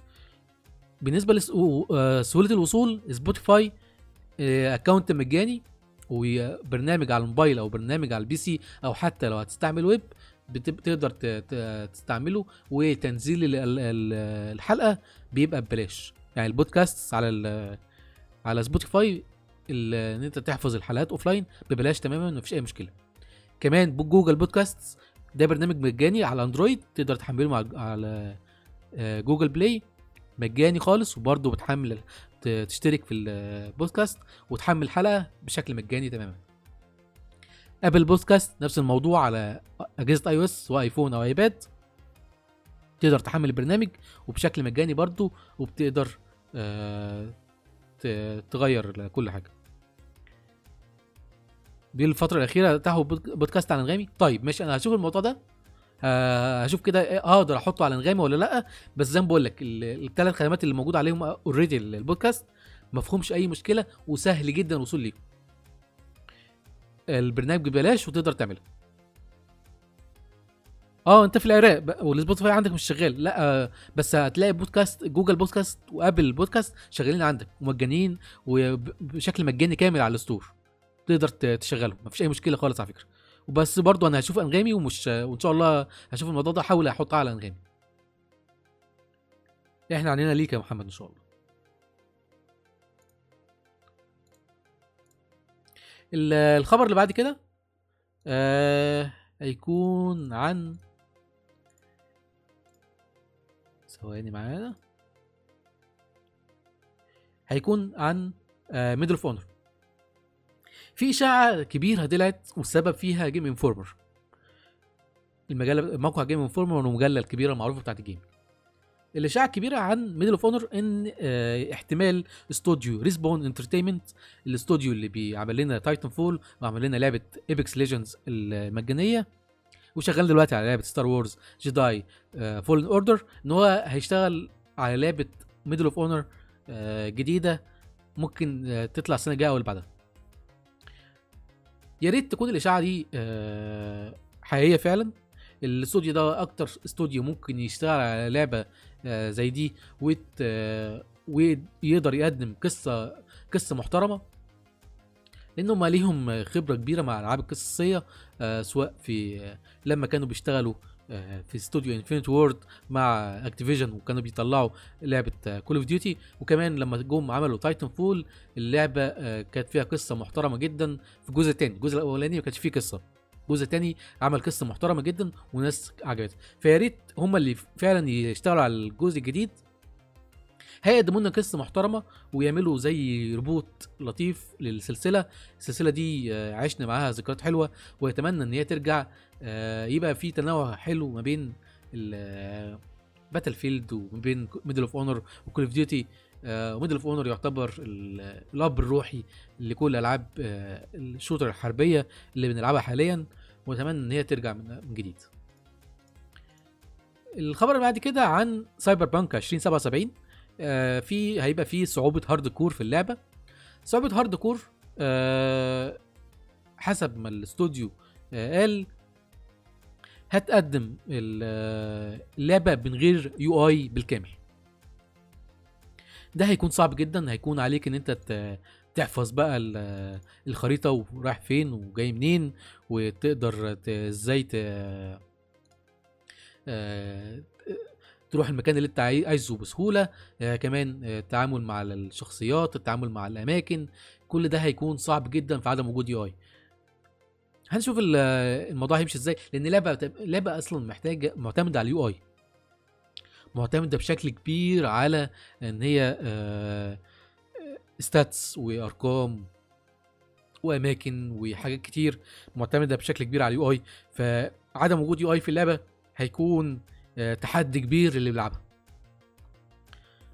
[SPEAKER 1] بالنسبة لسهوله الوصول Spotify آه، account مجاني وبرنامج على الموبايل أو برنامج على ال PC أو حتى لو هتستعمل ويب بتب- تقدر ت- ت- تستعمله. وتنزيل ال- ال- ال- الحلقة بيبقى ببلاش. يعني البودكاست على على Spotify إن أنت تحفظ الحلقات offline ببلاش تماما مفيش أي مشكلة. كمان Google Podcast ده برنامج مجاني على Android تقدر تحمله على آه، Google Play. مجاني خالص وبرضه بتحمل تشترك في البودكاست وتحمل حلقة بشكل مجاني تماما. Apple Podcast نفس الموضوع على أجهزة iOS و iPhone أو iPad. تقدر تحمل البرنامج وبشكل مجاني برضه وبتقدر آه، تغير كل حاجة. دي الفترة الأخيرة تاهوا بود- بودكاست عن أنغامي. طيب ماشي أنا هشوف الموضوع ده. آه، هشوف كده إيه أقدر أحطه على أنغامي ولا لأ؟ بس زي ما بقول لك الثلاث خدمات اللي موجود عليهم already البودكاست ما فيهمش أي مشكلة وسهل جدا الوصول ليهم. البرنامج ببلاش وتقدر تعمله. آه انت في العراق وال Spotify عندك مش شغال. لا آه، بس هتلاقي بودكاست Google Podcast و Apple Podcast شغالين عندك ومجانيين وبشكل مجاني كامل على ال store. تقدر ت- تشغلهم مفيش أي مشكلة خالص على فكرة. وبس برضو أنا هشوف أنغامي ومش وإن شاء الله هشوف الموضوع ده احاول احطها على أنغامي. إحنا عنينا ليك يا محمد إن شاء الله. ال- الخبر اللي بعد كده آه هيكون عن ثواني معانا. هيكون عن Medal of Honor في إشاعة كبيرة طلعت والسبب فيها Game Informer المجلة موقع Game Informer المجله الكبيرة المعروفة بتاعت ال game الإشاعة الكبيرة عن Medal of Honor إن آه، احتمال استوديو Respawn Entertainment الاستوديو اللي بيعمل لنا Titanfall وعمل لنا لعبة Apex Legends المجانية. وشغال دلوقتي على لعبة Star Wars Jedi Fallen Order إن هو هيشتغل على لعبة Medal of Honor جديدة ممكن آه، تطلع السنة الجاية أو اللي بعدها. يا ريت تكون الإشاعة دي آه، حقيقية فعلا. الاستوديو ده أكتر استوديو ممكن يشتغل على لعبة آه، زي دي ويت ويقدر يقدم قصة قصة محترمة. لأن هم ليهم خبرة كبيرة مع الالعاب القصصيه آه، سواء في لما كانوا بيشتغلوا آه، في استوديو Infinity Ward مع Activision وكانوا بيطلعوا لعبة Call of Duty وكمان لما جم عملوا Titanfall اللعبة آه، كانت فيها قصة محترمة جدا في الجزء الثاني الجزء الأولاني ما كانش فيه قصة. الجزء الثاني عمل قصة محترمة جدا وناس عجبتها. فيا ريت هم اللي فعلا يشتغلوا على الجزء الجديد هيقدموا لنا قصة محترمة ويعملوا زي reboot لطيف للسلسلة. السلسلة دي آه، عشنا معاها ذكريات حلوة ويتمنى إن هي ترجع آه، يبقى في تنوع حلو ما بين Battlefield وما بين Medal of Honor و Call of Duty و Medal of Honor يعتبر ال- الأب الروحي لكل ألعاب آه، ال shooter الحربية اللي بنلعبها حاليا وأتمنى إن هي ترجع من جديد. الخبر اللي بعد كده عن Cyberpunk 2077 آه، في هيبقى في صعوبة hardcore في اللعبة. صعوبة hardcore آه، حسب ما الاستوديو آه، قال هتقدم ال- اللعبة من غير UI بالكامل. ده هيكون صعب جدا هيكون عليك إن أنت تحفظ بقى ال- الخريطة ورايح فين وجاي منين وتقدر إزاي تروح المكان اللي انت عاي- عايزه بسهولة آه، كمان آه، التعامل مع الشخصيات التعامل مع الأماكن كل ده هيكون صعب جدا في عدم وجود UI هنشوف ال- الموضوع هيمشي إزاي لأن لعبه لعبه أصلا محتاجة معتمدة على ال UI معتمدة بشكل كبير على إن هي stats وأرقام وأماكن وحاجات كتير معتمدة بشكل كبير على ال UI فعدم وجود UI في اللعبة هيكون آه، تحدي كبير اللي بيلعبها.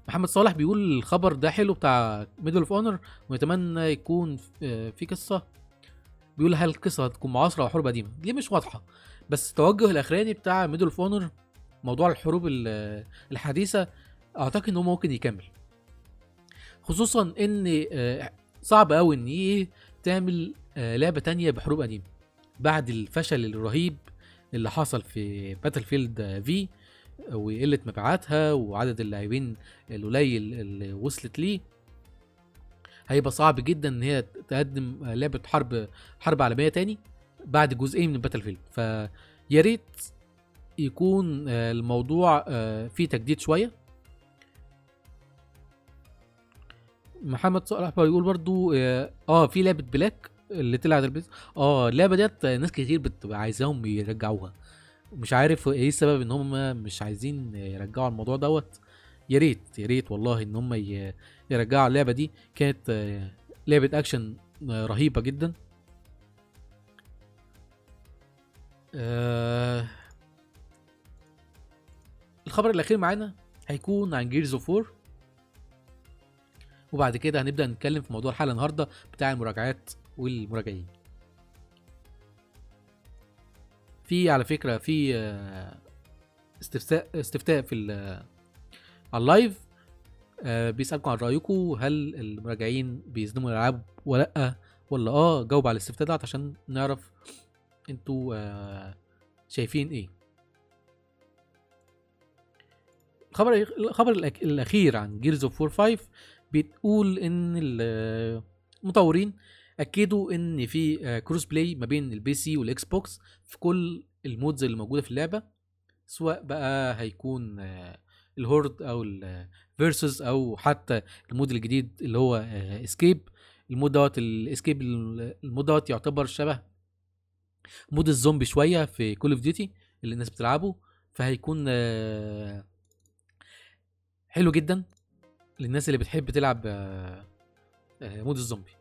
[SPEAKER 1] محمد صالح بيقول الخبر ده حلو بتاع Medal of Honor ويتمنى يكون آه، في قصة. بيقول هل القصة هتكون معاصره أو حروب قديمة؟ دي مش واضحة بس التوجه الأخراني بتاع Medal of Honor موضوع الحروب ال- الحديثة أعتقد إن هو ممكن يكمل. خصوصا إن آه، صعب قوي إن إيه تعمل آه، لعبة تانية بحروب قديمة بعد الفشل الرهيب اللي حصل في Battlefield V وقلة مبيعاتها وعدد اللاعبين القليل اللي وصلت ليه. هيبقى صعب جدا إن هي تقدم لعبة حرب حرب عالمية تاني بعد جزئين من Battlefield فيا ريت يكون آه، الموضوع آه، فيه تجديد شوية. محمد صالح بيقول برضو آه آه، في لعبة Black. اللي طلعت البيت آه اللعبة ديت ناس كتير بتبقى عايزاهم يرجعوها. ومش عارف إيه السبب إن هم مش عايزين يرجعوا الموضوع دوت. يا ريت يا ريت والله إن هم يرجعوا اللعبة دي. كانت آه، لعبة أكشن آه، رهيبة جدا. آه، الخبر الأخير معانا هيكون عن Gears of 4 وبعد كده هنبدأ نتكلم في موضوع الحلقة النهارده بتاع المراجعات. والمراجعين. في على فكرة في آه، استفتاء استفتاء في ال- على ال live آه، بيسألكم عن رأيكم هل المراجعين بيظلموا الألعاب ولا لأ؟ ولا آه جاوب على الاستفتاء ده عشان نعرف أنتوا آه، شايفين إيه. الخبر الخبر الأخير عن Gears of 4 5 بتقول إن ال- المطورين أكدوا إن في آه، cross play ما بين ال PC وال Xbox في كل ال modes اللي موجودة في اللعبة سواء بقى هيكون آه، ال Horde أو ال Versus أو حتى ال mode الجديد اللي هو Escape ال mode دوت ال Escape ال mode دوت يعتبر شبه mode الزومبي شوية في Call of Duty اللي الناس بتلعبه فهيكون آه، حلو جدا للناس اللي بتحب تلعب آه، آه، mode الزومبي.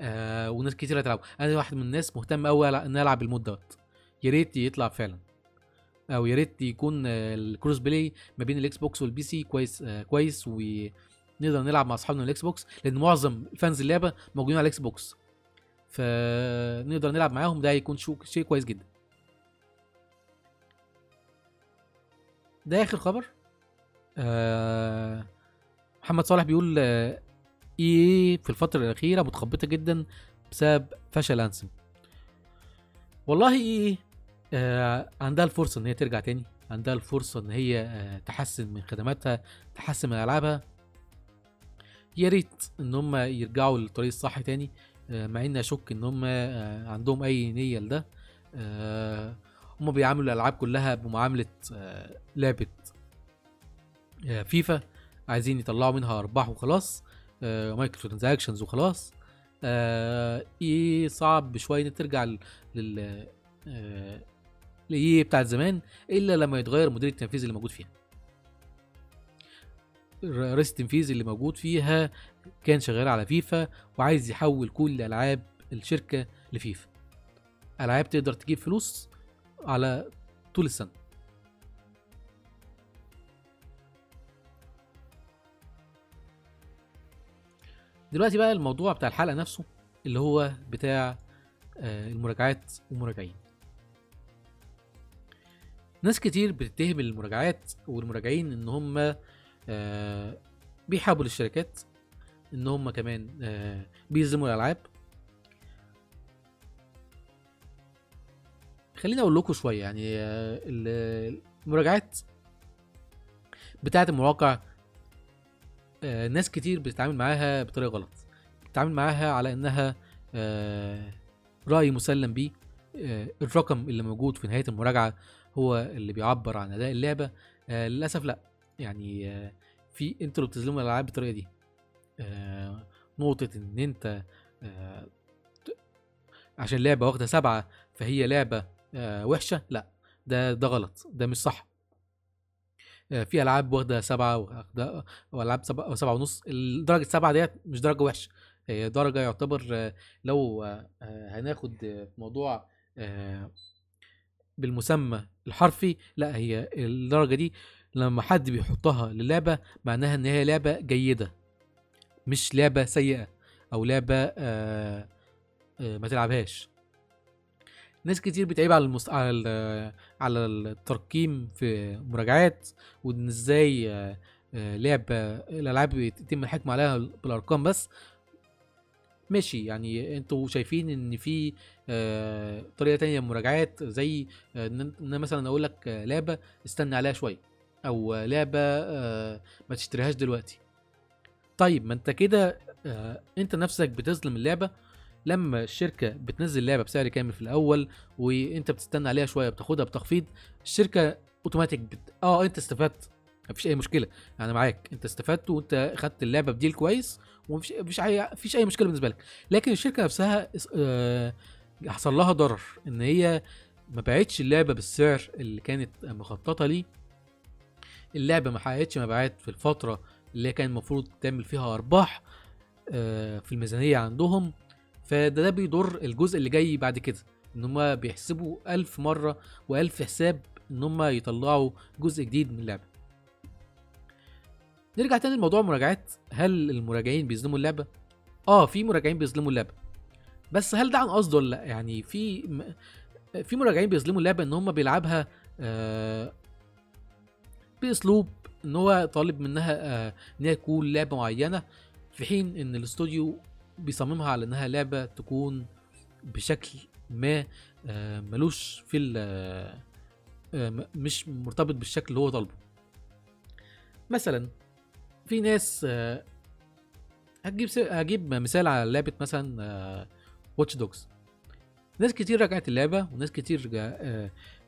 [SPEAKER 1] آه وناس كتير هتلعبه أنا واحد من الناس مهتم قوي إن ألعب ال mode دوت. يا ريت يطلع فعلا. أو يا ريت يكون ال cross play ما بين ال Xbox وال PC كويس آه كويس ونقدر نلعب مع أصحابنا ال Xbox لأن معظم fans اللعبة موجودين على ال Xbox فنقدر نلعب معاهم ده هيكون شيء كويس جدا. ده آخر خبر. آه محمد صالح بيقول آه EA في الفترة الأخيرة متخبطة جدا بسبب فشل Anthem والله إيه آه عندها الفرصة إن هي ترجع تاني. عندها الفرصة إن هي آه تحسن من خدماتها تحسن من ألعابها. يا ريت إن هم يرجعوا للطريق الصح تاني آه مع إني أشك إن هم آه عندهم أي نية لده. آه هم بيعاملوا الألعاب كلها بمعاملة آه لعبة آه فيفا. عايزين يطلعوا منها أرباح وخلاص. microtransactions وخلاص. آه إيه صعب شوية إن ترجع لل لل آه بتاعت زمان إلا لما يتغير مدير التنفيذي اللي موجود فيها. رئيس التنفيذي اللي موجود فيها كان شغال على فيفا وعايز يحول كل ألعاب الشركة لفيفا. ألعاب تقدر تجيب فلوس على طول السنة. دلوقتي بقى الموضوع بتاع الحلقة نفسه اللي هو بتاع آه، المراجعات والمراجعين ناس كتير بتتهم المراجعات والمراجعين إن هم آه، بيحابوا للشركات إن هم كمان آه، بيظلموا الألعاب. خليني أقول لكم شوية يعني ال- المراجعات بتاعة المواقع ناس كتير بتتعامل معاها بطريقة غلط. بتتعامل معاها على إنها آه، رأي مسلم بيه. آه، الرقم اللي موجود في نهاية المراجعة هو اللي بيعبر عن أداء اللعبة. آه، للأسف لأ. يعني آه، في أنتوا اللي بتظلموا الألعاب بالطريقة دي. آه، نقطة إن أنت آه، عشان لعبة واخدة سبعة فهي لعبة آه، وحشة لأ. ده ده غلط. ده مش صح. آه، في ألعاب واخدة سبعة وألعاب سبعة سبعة ونص. الدرجة سبعه ديت مش درجة وحشة. هي درجة يعتبر آه، لو آه، آه، هناخد آه، موضوع آه، بالمسمى الحرفي لا هي الدرجة دي لما حد بيحطها للعبة معناها إن هي لعبة جيدة مش لعبة سيئة أو لعبة آه، آه، ما تلعبهاش. ناس كتير بتعيب على المس... على ال... على الترقيم في مراجعات وإن إزاي آه، آه، لعبه الألعاب بيتم الحكم عليها بالأرقام بس. ماشي يعني أنتوا شايفين إن في آه، طريقة تانية مراجعات زي آه، إن أنا مثلا أقول لك آه، لعبة استنى عليها شوية أو آه، لعبة آه، ما تشتريهاش دلوقتي. طيب ما أنت كده آه، أنت نفسك بتظلم اللعبة لما الشركة بتنزل لعبة بسعر كامل في الأول وأنت بتستنى عليها شوية بتاخدها بتخفيض الشركة اوتوماتيك بت... آه أنت استفدت. مفيش أي مشكلة. أنا معاك. أنت استفدت وأنت خدت اللعبة بديل كويس ومفيش مفيش اي مفيش أي مشكلة بالنسبة لك. لكن الشركة نفسها آه، حصل لها ضرر إن هي ما باعتش اللعبة بالسعر اللي كانت مخططة ليه. اللعبة ما حققتش مبيعات في الفترة اللي كان المفروض تعمل فيها أرباح آه، في الميزانية عندهم. فده ده بيضر الجزء اللي جاي بعد كده إن هم بيحسبوا ألف مرة وألف حساب إن هم يطلعوا جزء جديد من اللعبة نرجع تاني لموضوع المراجعات هل المراجعين بيظلموا اللعبة؟ آه في مراجعين بيظلموا اللعبة بس هل ده عن قصد ولا لأ؟ يعني في م- في مراجعين بيظلموا اللعبة إن هم بيلعبها آه بأسلوب إن هو طالب منها آه إن هي تكون لعبة معينة في حين إن الاستوديو بيصممها على إنها لعبة تكون بشكل ما آه، ملوش في ال- آه، آه، مش مرتبط بالشكل اللي هو طالبه. مثلا في ناس هتجيب هجيب مثال على لعبة مثلا Watch Dogs ناس كتير رجعت اللعبة وناس كتير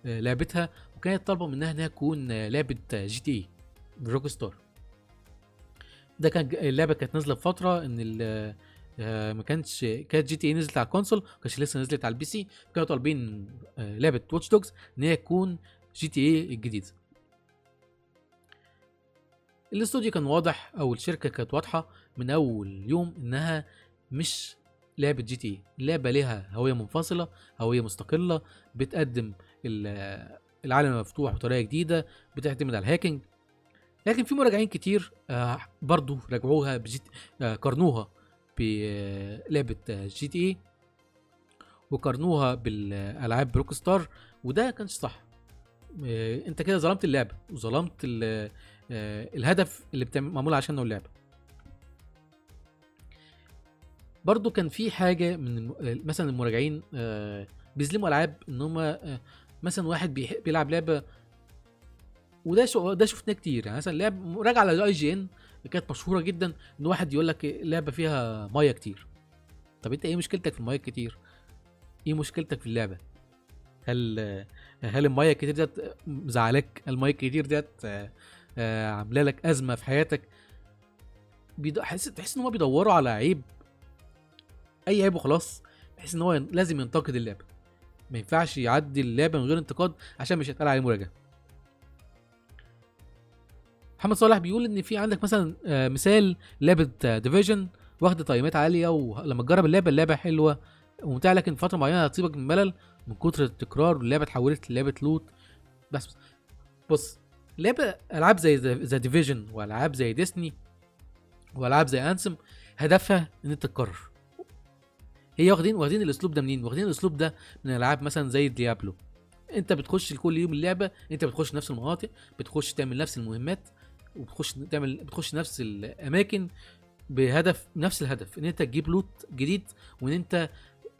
[SPEAKER 1] لعبتها وكانت طالبة منها إنها تكون لعبة GTA Rockstar ده كان اللعبة كانت نازلة فتره إن آه، ما كانتش كانت GTA نزلت على ال console ما كانتش لسه نزلت على ال PC. كانوا طالبين آه، لعبة Watch Dogs إن هي تكون GTA الجديده الاستوديو كان واضح أو الشركة كانت واضحة من أول يوم إنها مش لعبة GTA اللعبة ليها هوية منفصلة هوية مستقلة بتقدم ال- العالم المفتوح بطريقة جديدة بتعتمد على ال hacking. لكن في مراجعين كتير آه، برضو راجعوها بجيت قارنوها. بلعبه GTA وقارنوها بالألعاب ب Rockstar وده كانش صح. آه، أنت كده ظلمت اللعبة وظلمت آه، الهدف اللي معمول عشانه اللعبة. برضو كان في حاجة من مثلا المراجعين آه، بيظلموا ألعاب إن هم مثلا واحد بيلعب لعبة وده ده شفناه كتير. يعني مثلا لعب مراجعه على اي جي ان كانت مشهورة جدا إن واحد يقول لك لعبة فيها مية كتير. طب أنت إيه مشكلتك في المية كتير؟ إيه مشكلتك في اللعبة؟ هل هل المية الكتير ديت مزعلاك؟ هل المية الكتير ديت آه، آه، عاملة لك أزمة في حياتك؟ بيد- حس تحس إن هم بيدوروا على عيب. أي عيب وخلاص. بحيث إن هو لازم ينتقد اللعبة. ما ينفعش يعدي اللعبة من غير انتقاد عشان مش هيتقال عليه مراجعة. محمد صالح بيقول إن في عندك مثلا آه، مثال لعبة ديفيجن واخدة تقييمات عالية ولما تجرب اللعبة اللعبة حلوة وممتعة لكن فترة معينة هتصيبك من ملل من كتر التكرار واللعبه اتحولت للعبة loot بس بص لعبة ألعاب زي The Division وألعاب زي Destiny وألعاب زي Anthem هدفها إن أنت تكرر. هي واخدين واخدين الأسلوب ده منين؟ واخدين الأسلوب ده من ألعاب مثلا زي Diablo أنت بتخش كل يوم اللعبة أنت بتخش نفس المناطق بتخش تعمل نفس المهمات وبتخش تعمل بتخش نفس الأماكن بهدف نفس الهدف إن أنت تجيب لوت جديد وإن أنت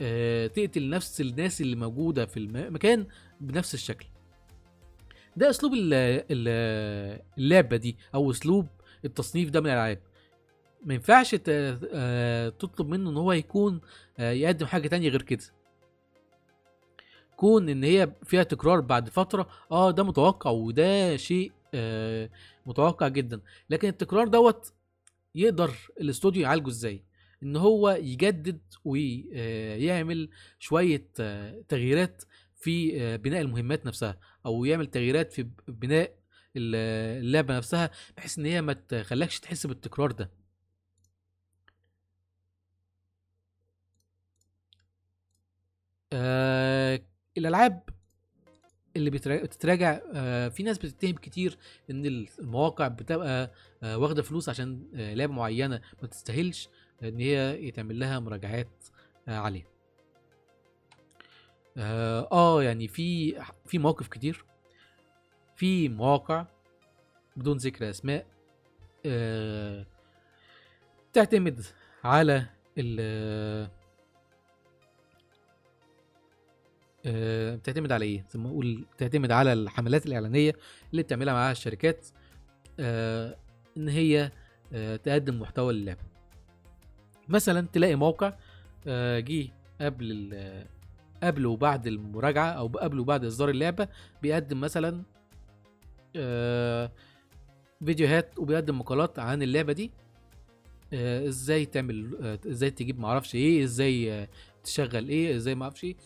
[SPEAKER 1] آه، تقتل نفس الناس اللي موجودة في المكان بنفس الشكل. ده أسلوب ال- ال- اللعبة دي أو أسلوب التصنيف ده من الألعاب. ما ينفعش آه، تطلب منه إن هو يكون آه، يقدم حاجة تانية غير كده. كون إن هي فيها تكرار بعد فترة آه ده متوقع وده شيء متوقع جدا. لكن التكرار دوت يقدر الاستوديو يعالجه إزاي؟ إن هو يجدد ويعمل شوية آه، تغييرات في آه، بناء المهمات نفسها أو يعمل تغييرات في بناء ال- اللعبة نفسها بحيث إن هي ما تخليكش تحس بالتكرار ده. آه الألعاب اللي بتتراجع آه في ناس بتتهم كتير إن المواقع بتبقى آه واخدة فلوس عشان آه لعبة معينة ما تستاهلش إن هي يتعمل لها مراجعات عليها. آه يعني في في مواقف كتير. في مواقع بدون ذكر أسماء تعتمد على ال بتعتمد على إيه؟ زي ما أقول بتعتمد على الحملات الإعلانية اللي بتعملها معاها الشركات آه، إن هي آه، تقدم محتوى للعبة. مثلا تلاقي موقع آه، جه قبل قبل وبعد المراجعة أو قبل وبعد إصدار اللعبة بيقدم مثلا آه، فيديوهات وبيقدم مقالات عن اللعبة دي آه، إزاي تعمل آه، إزاي تجيب معرفش إيه إزاي آه، تشغل إيه إزاي معرفش إيه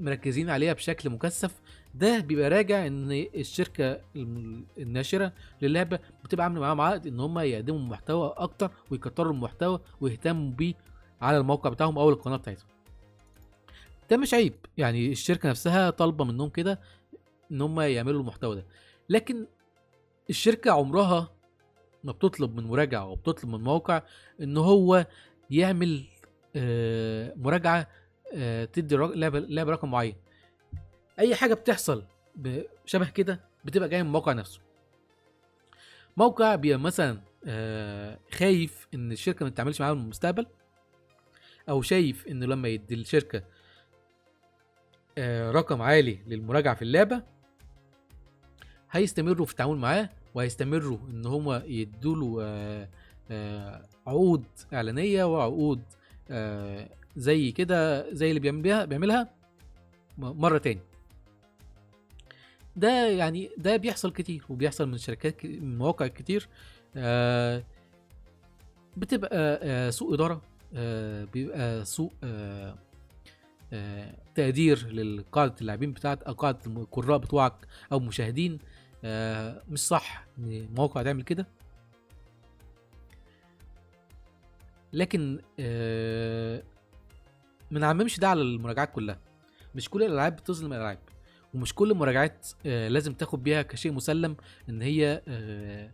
[SPEAKER 1] مركزين عليها بشكل مكثف ده بيبقى راجع إن الشركة الناشرة للعبة بتبقى عاملة معاهم عقد إن هم يقدموا محتوى أكتر ويكتروا المحتوى ويهتموا بيه على الموقع بتاعهم أو القناة بتاعتهم. ده مش عيب يعني الشركة نفسها طالبة منهم كده إن هم يعملوا المحتوى ده. لكن الشركة عمرها ما بتطلب من مراجع أو بتطلب من موقع إن هو يعمل آه، مراجعة تدي الرق- لعبه رقم معين. أي حاجة بتحصل شبه كده بتبقى جاية من الموقع نفسه. موقع بيبقى مثلا آه، خايف إن الشركة ما تتعاملش معاه في المستقبل أو شايف إنه لما يدي الشركة آه، رقم عالي للمراجعة في اللعبة هيستمروا في التعامل معاه وهيستمروا إن هم يدوا له عقود إعلانية وعقود آه، زي كده زي اللي بيعملها م- مرة تاني. ده يعني ده بيحصل كتير وبيحصل من شركات من مواقع كتير. آه، بتبقى آه، سوء إدارة آه، بيبقى سوء آه، آه، تقدير لقاعدة اللاعبين بتاعت أو قاعدة القراء بتوعك أو مشاهدين. آه، مش صح إن المواقع تعمل كده. لكن آه، ما نعممش ده على المراجعات كلها. مش كل الألعاب بتظلم الألعاب ومش كل المراجعات آه، لازم تاخد بيها كشيء مسلم إن هي آه،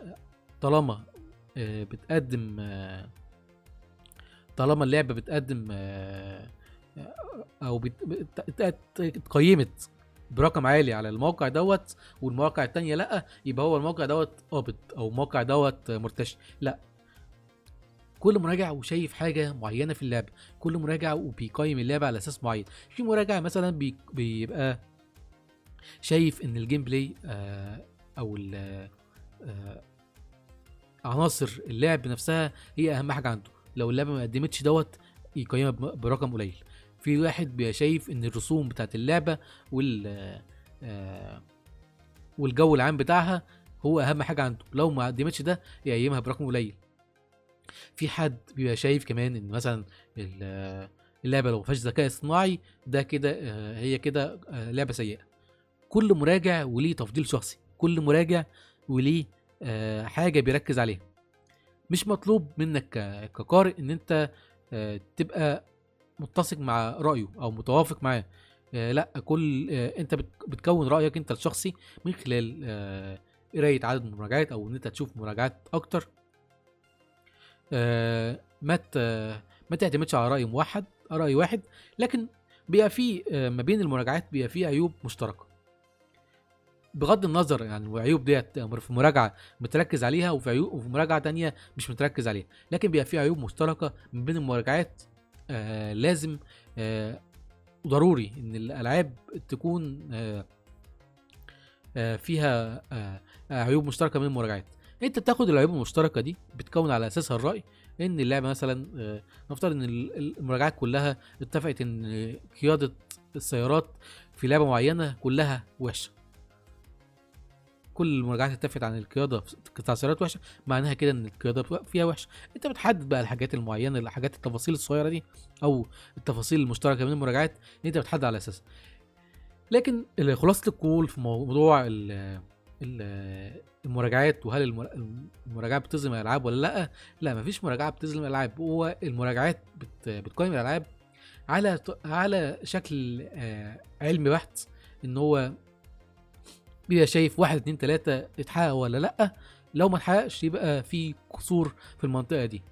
[SPEAKER 1] آه، طالما بتقدم طالما اللعبة بتقدم أو اتقيمت برقم عالي على الموقع دوت والمواقع التانية لأ يبقى هو الموقع دوت قابض أو الموقع دوت مرتشي. لأ كل مراجع وشايف حاجة معينة في اللعبة كل مراجع وبيقيم اللعبة على أساس معين. في مراجع مثلا بي- بيبقى شايف إن ال gameplay آه، أو آه، عناصر اللعب نفسها هي أهم حاجة عنده. لو اللعبة ما قدمتش دوت يقيمها برقم قليل. في واحد بيبقى شايف إن الرسوم بتاعت اللعبة وال آه، والجو العام بتاعها هو أهم حاجة عنده. لو ما قدمتش ده يقيمها برقم قليل. في حد بيبقى شايف كمان إن مثلا ال- اللعبة لو ما فيهاش ذكاء اصطناعي ده كده آه، هي كده آه، لعبة سيئة. كل مراجع وليه تفضيل شخصي. كل مراجع وليه آه، حاجة بيركز عليها. مش مطلوب منك كقارئ إن أنت تبقى متسق مع رأيه أو متوافق معاه. لأ كل أنت بت- بتكون رأيك أنت الشخصي من خلال قراية عدد المراجعات أو إن أنت تشوف مراجعات أكتر. ما ما تعتمدش على رأي موحد رأي واحد لكن بيبقى في ما بين المراجعات بيبقى في عيوب مشتركة. بغض النظر يعني العيوب ديت في مراجعة متركز عليها وفي عيوب وفي مراجعة تانية مش متركز عليها. لكن بيبقى في عيوب مشتركة من بين المراجعات آه لازم آه ضروري إن الألعاب تكون آه آه فيها آه، عيوب مشتركة من المراجعات. انت بتاخد العيوب المشتركة دي بتكون على أساسها الرأي إن اللعبة مثلا آه، نفترض إن ال- المراجعات كلها اتفقت إن قيادة السيارات في لعبة معينة كلها وحشة. كل المراجعات اتفقت عن القيادة قطع السيارات وحشة معناها كده إن القيادة فيها وحشة. أنت بتحدد بقى الحاجات المعينة الحاجات التفاصيل الصغيرة دي أو التفاصيل المشتركة بين المراجعات أنت بتحدد على أساسها. لكن خلاصه القول في موضوع المراجعات وهل المر- المراجعات بتظلم الألعاب ولا لأ؟ لا مفيش مراجعة بتظلم الألعاب. هو المراجعات بت بتقيم الألعاب على على شكل آه، علمي بحت إن هو بيبقى شايف واحد اتنين تلاتة اتحقق ولا لأ. لو ما اتحققش يبقى في قصور في المنطقة دي.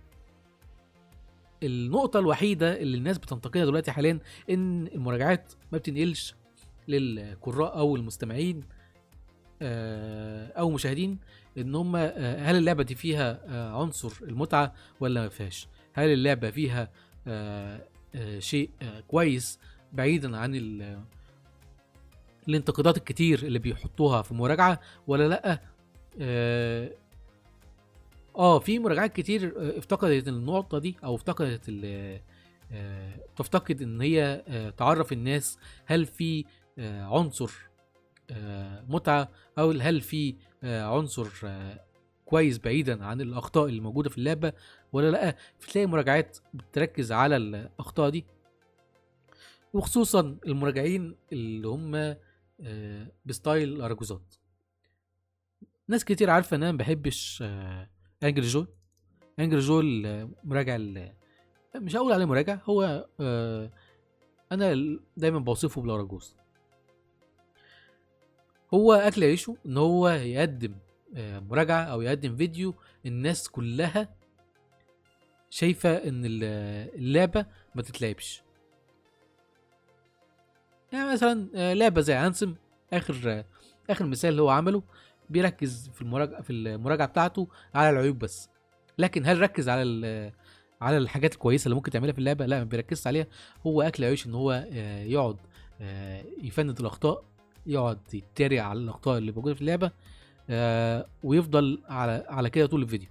[SPEAKER 1] النقطة الوحيدة اللي الناس بتنتقدها دلوقتي حاليا إن المراجعات ما بتنقلش للقراء أو المستمعين. أو مشاهدين إن هم آه، هل اللعبة دي فيها آه، عنصر المتعة ولا ما فيهاش؟ هل اللعبة فيها آه، آه، شيء آه، كويس بعيدا عن ال- الانتقادات الكتير اللي بيحطوها في مراجعة ولا لأ؟ آه آه، في مراجعات كتير آه، افتقدت النقطة دي أو افتقدت آه، تفتقد إن هي آه، تعرف الناس هل في آه، عنصر آه، متعة أو هل في آه، عنصر آه، كويس بعيدا عن الأخطاء اللي موجودة في اللعبة ولا لأ تلاقي مراجعات بتركز على الأخطاء دي؟ وخصوصا المراجعين اللي هم آه، بستايل أراجوزات. ناس كتير عارفة إن أنا ما بحبش آه، انجري جول. انجري جول آه، مراجع مش هقول عليه مراجع هو آه، أنا دايما بوصفه بالأراجوز. هو أكل عيشه إن هو يقدم آه، مراجعة أو يقدم فيديو الناس كلها شايفة إن ال- اللعبة ما تتلعبش. يعني مثلا آه، لعبة زي انسم آخر آخر مثال اللي هو عمله بيركز في المراجعه في المراجعة بتاعته على العيوب بس. لكن هل ركز على على الحاجات الكويسة اللي ممكن تعملها في اللعبة؟ لا ما بيركزش عليها. هو أكل عيش إن هو آه، يقعد يفند الأخطاء يقعد يتريق على الأخطاء اللي موجودة في اللعبة آه، ويفضل على على كده طول الفيديو.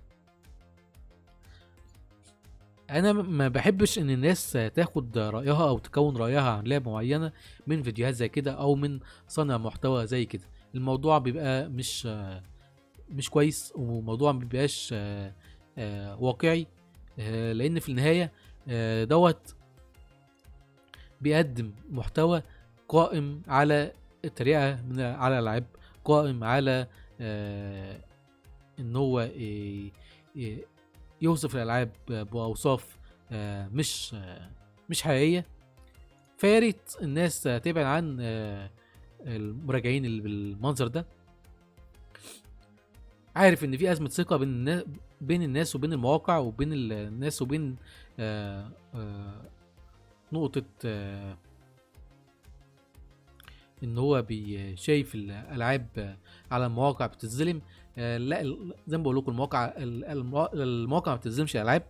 [SPEAKER 1] أنا ما بحبش إن الناس تاخد رأيها أو تكون رأيها عن لعبة معينة من فيديوهات زي كده أو من صانع محتوى زي كده. الموضوع بيبقى مش مش كويس وموضوع ما بيبقاش آه، آه، واقعي لأن في النهاية دوت بيقدم محتوى قائم على التريقة من على الالعاب قائم على آه، إن هو ي- ي- يوصف الالعاب بأوصاف آه، مش آه، مش حقيقية. فيا ريت الناس تبعد عن آه، المراجعين اللي بالمنظر ده. عارف إن في أزمة ثقة بين الناس بين الناس وبين المواقع وبين ال- الناس وبين آه، آه، نقطة آه، إن هو شايف الألعاب على المواقع بتتظلم. آه، لا زي ما بقول لكم المواقع ال- الموا- المواقع ما بتظلمش الألعاب.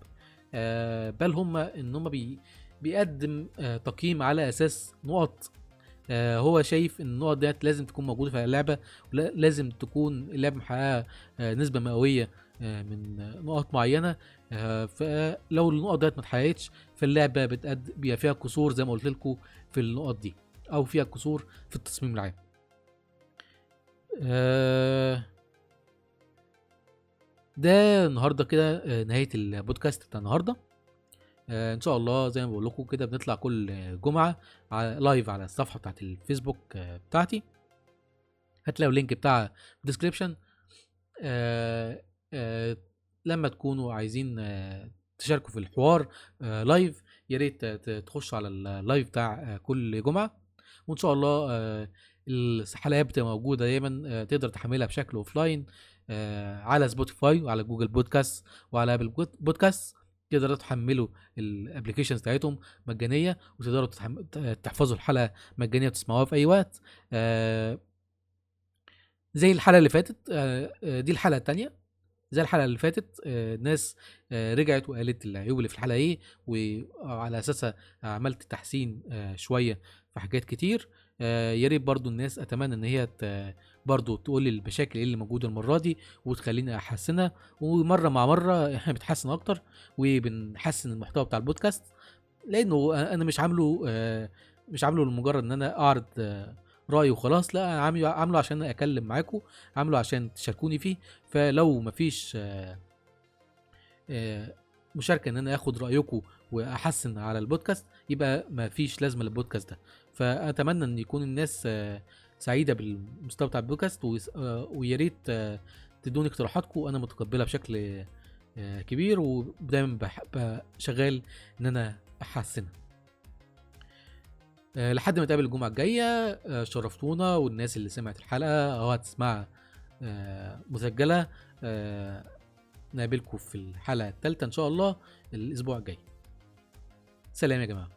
[SPEAKER 1] آه، بل هم إن هم بي بيقدم آه، تقييم على أساس نقط. هو شايف إن النقط ديت لازم تكون موجودة في اللعبة ولازم تكون اللعبة محققة نسبة مئوية من نقط معينة. فلو النقط ديت ما اتحققتش فاللعبة بتقد بيبقى فيها قصور زي ما قلت لكم في النقط دي. أو فيها قصور في التصميم العام. آه، ده النهارده كده آه، نهاية البودكاست بتاع النهارده. آه، إن شاء الله زي ما بقول لكم كده بنطلع كل جمعة على live على الصفحة بتاعت الفيسبوك بتاعتي. هتلاقوا ال link بتاع في لما تكونوا عايزين تشاركوا في الحوار live يا ريت تخشوا على ال live بتاع كل جمعة. وإن شاء الله آه، الحلقات بتبقى موجودة دايما آه، تقدر تحملها بشكل offline على Spotify وعلى Google Podcast وعلى Apple Podcast تقدروا تحملوا ال applications بتاعتهم مجانية وتقدروا تحفظوا الحلقة مجانية وتسمعوها في أي وقت. آه، زي الحلقة اللي فاتت آه، آه، دي الحلقة الثانية زي الحلقة اللي فاتت آه، ناس آه، رجعت وقالت العيوب اللي في الحلقة إيه وعلى أساسها عملت تحسين آه، شوية في حاجات كتير. آه، يا ريت برضو الناس أتمنى إن هي برضو تقول لي المشاكل اللي موجودة المرة دي وتخليني أحسنها. ومرة مع مرة إحنا بنتحسن أكتر وبنحسن المحتوى بتاع البودكاست لأنه أنا مش عامله آه، مش عامله لمجرد إن أنا أعرض آه، رأيي وخلاص لا أنا عامله عامله عشان أكلم معاكم عامله عشان تشاركوني فيه. فلو مفيش مشاركة إن أنا آخد رايكم وأحسن على البودكاست يبقى مفيش لازمة للبودكاست ده. فأتمنى أن يكون الناس سعيدة بالمستوى بتاع البودكاست آه، ويا ريت آه، تدوني اقتراحاتكم أنا متقبلها بشكل آه، كبير ودايما شغال إن أنا أحسنها. لحد ما نتقابل الجمعة الجاية شرفتونا والناس اللي سمعت الحلقة أو هتسمعها مسجلة نقابلكم في الحلقة الثالثه إن شاء الله الأسبوع الجاي. سلام يا جماعة.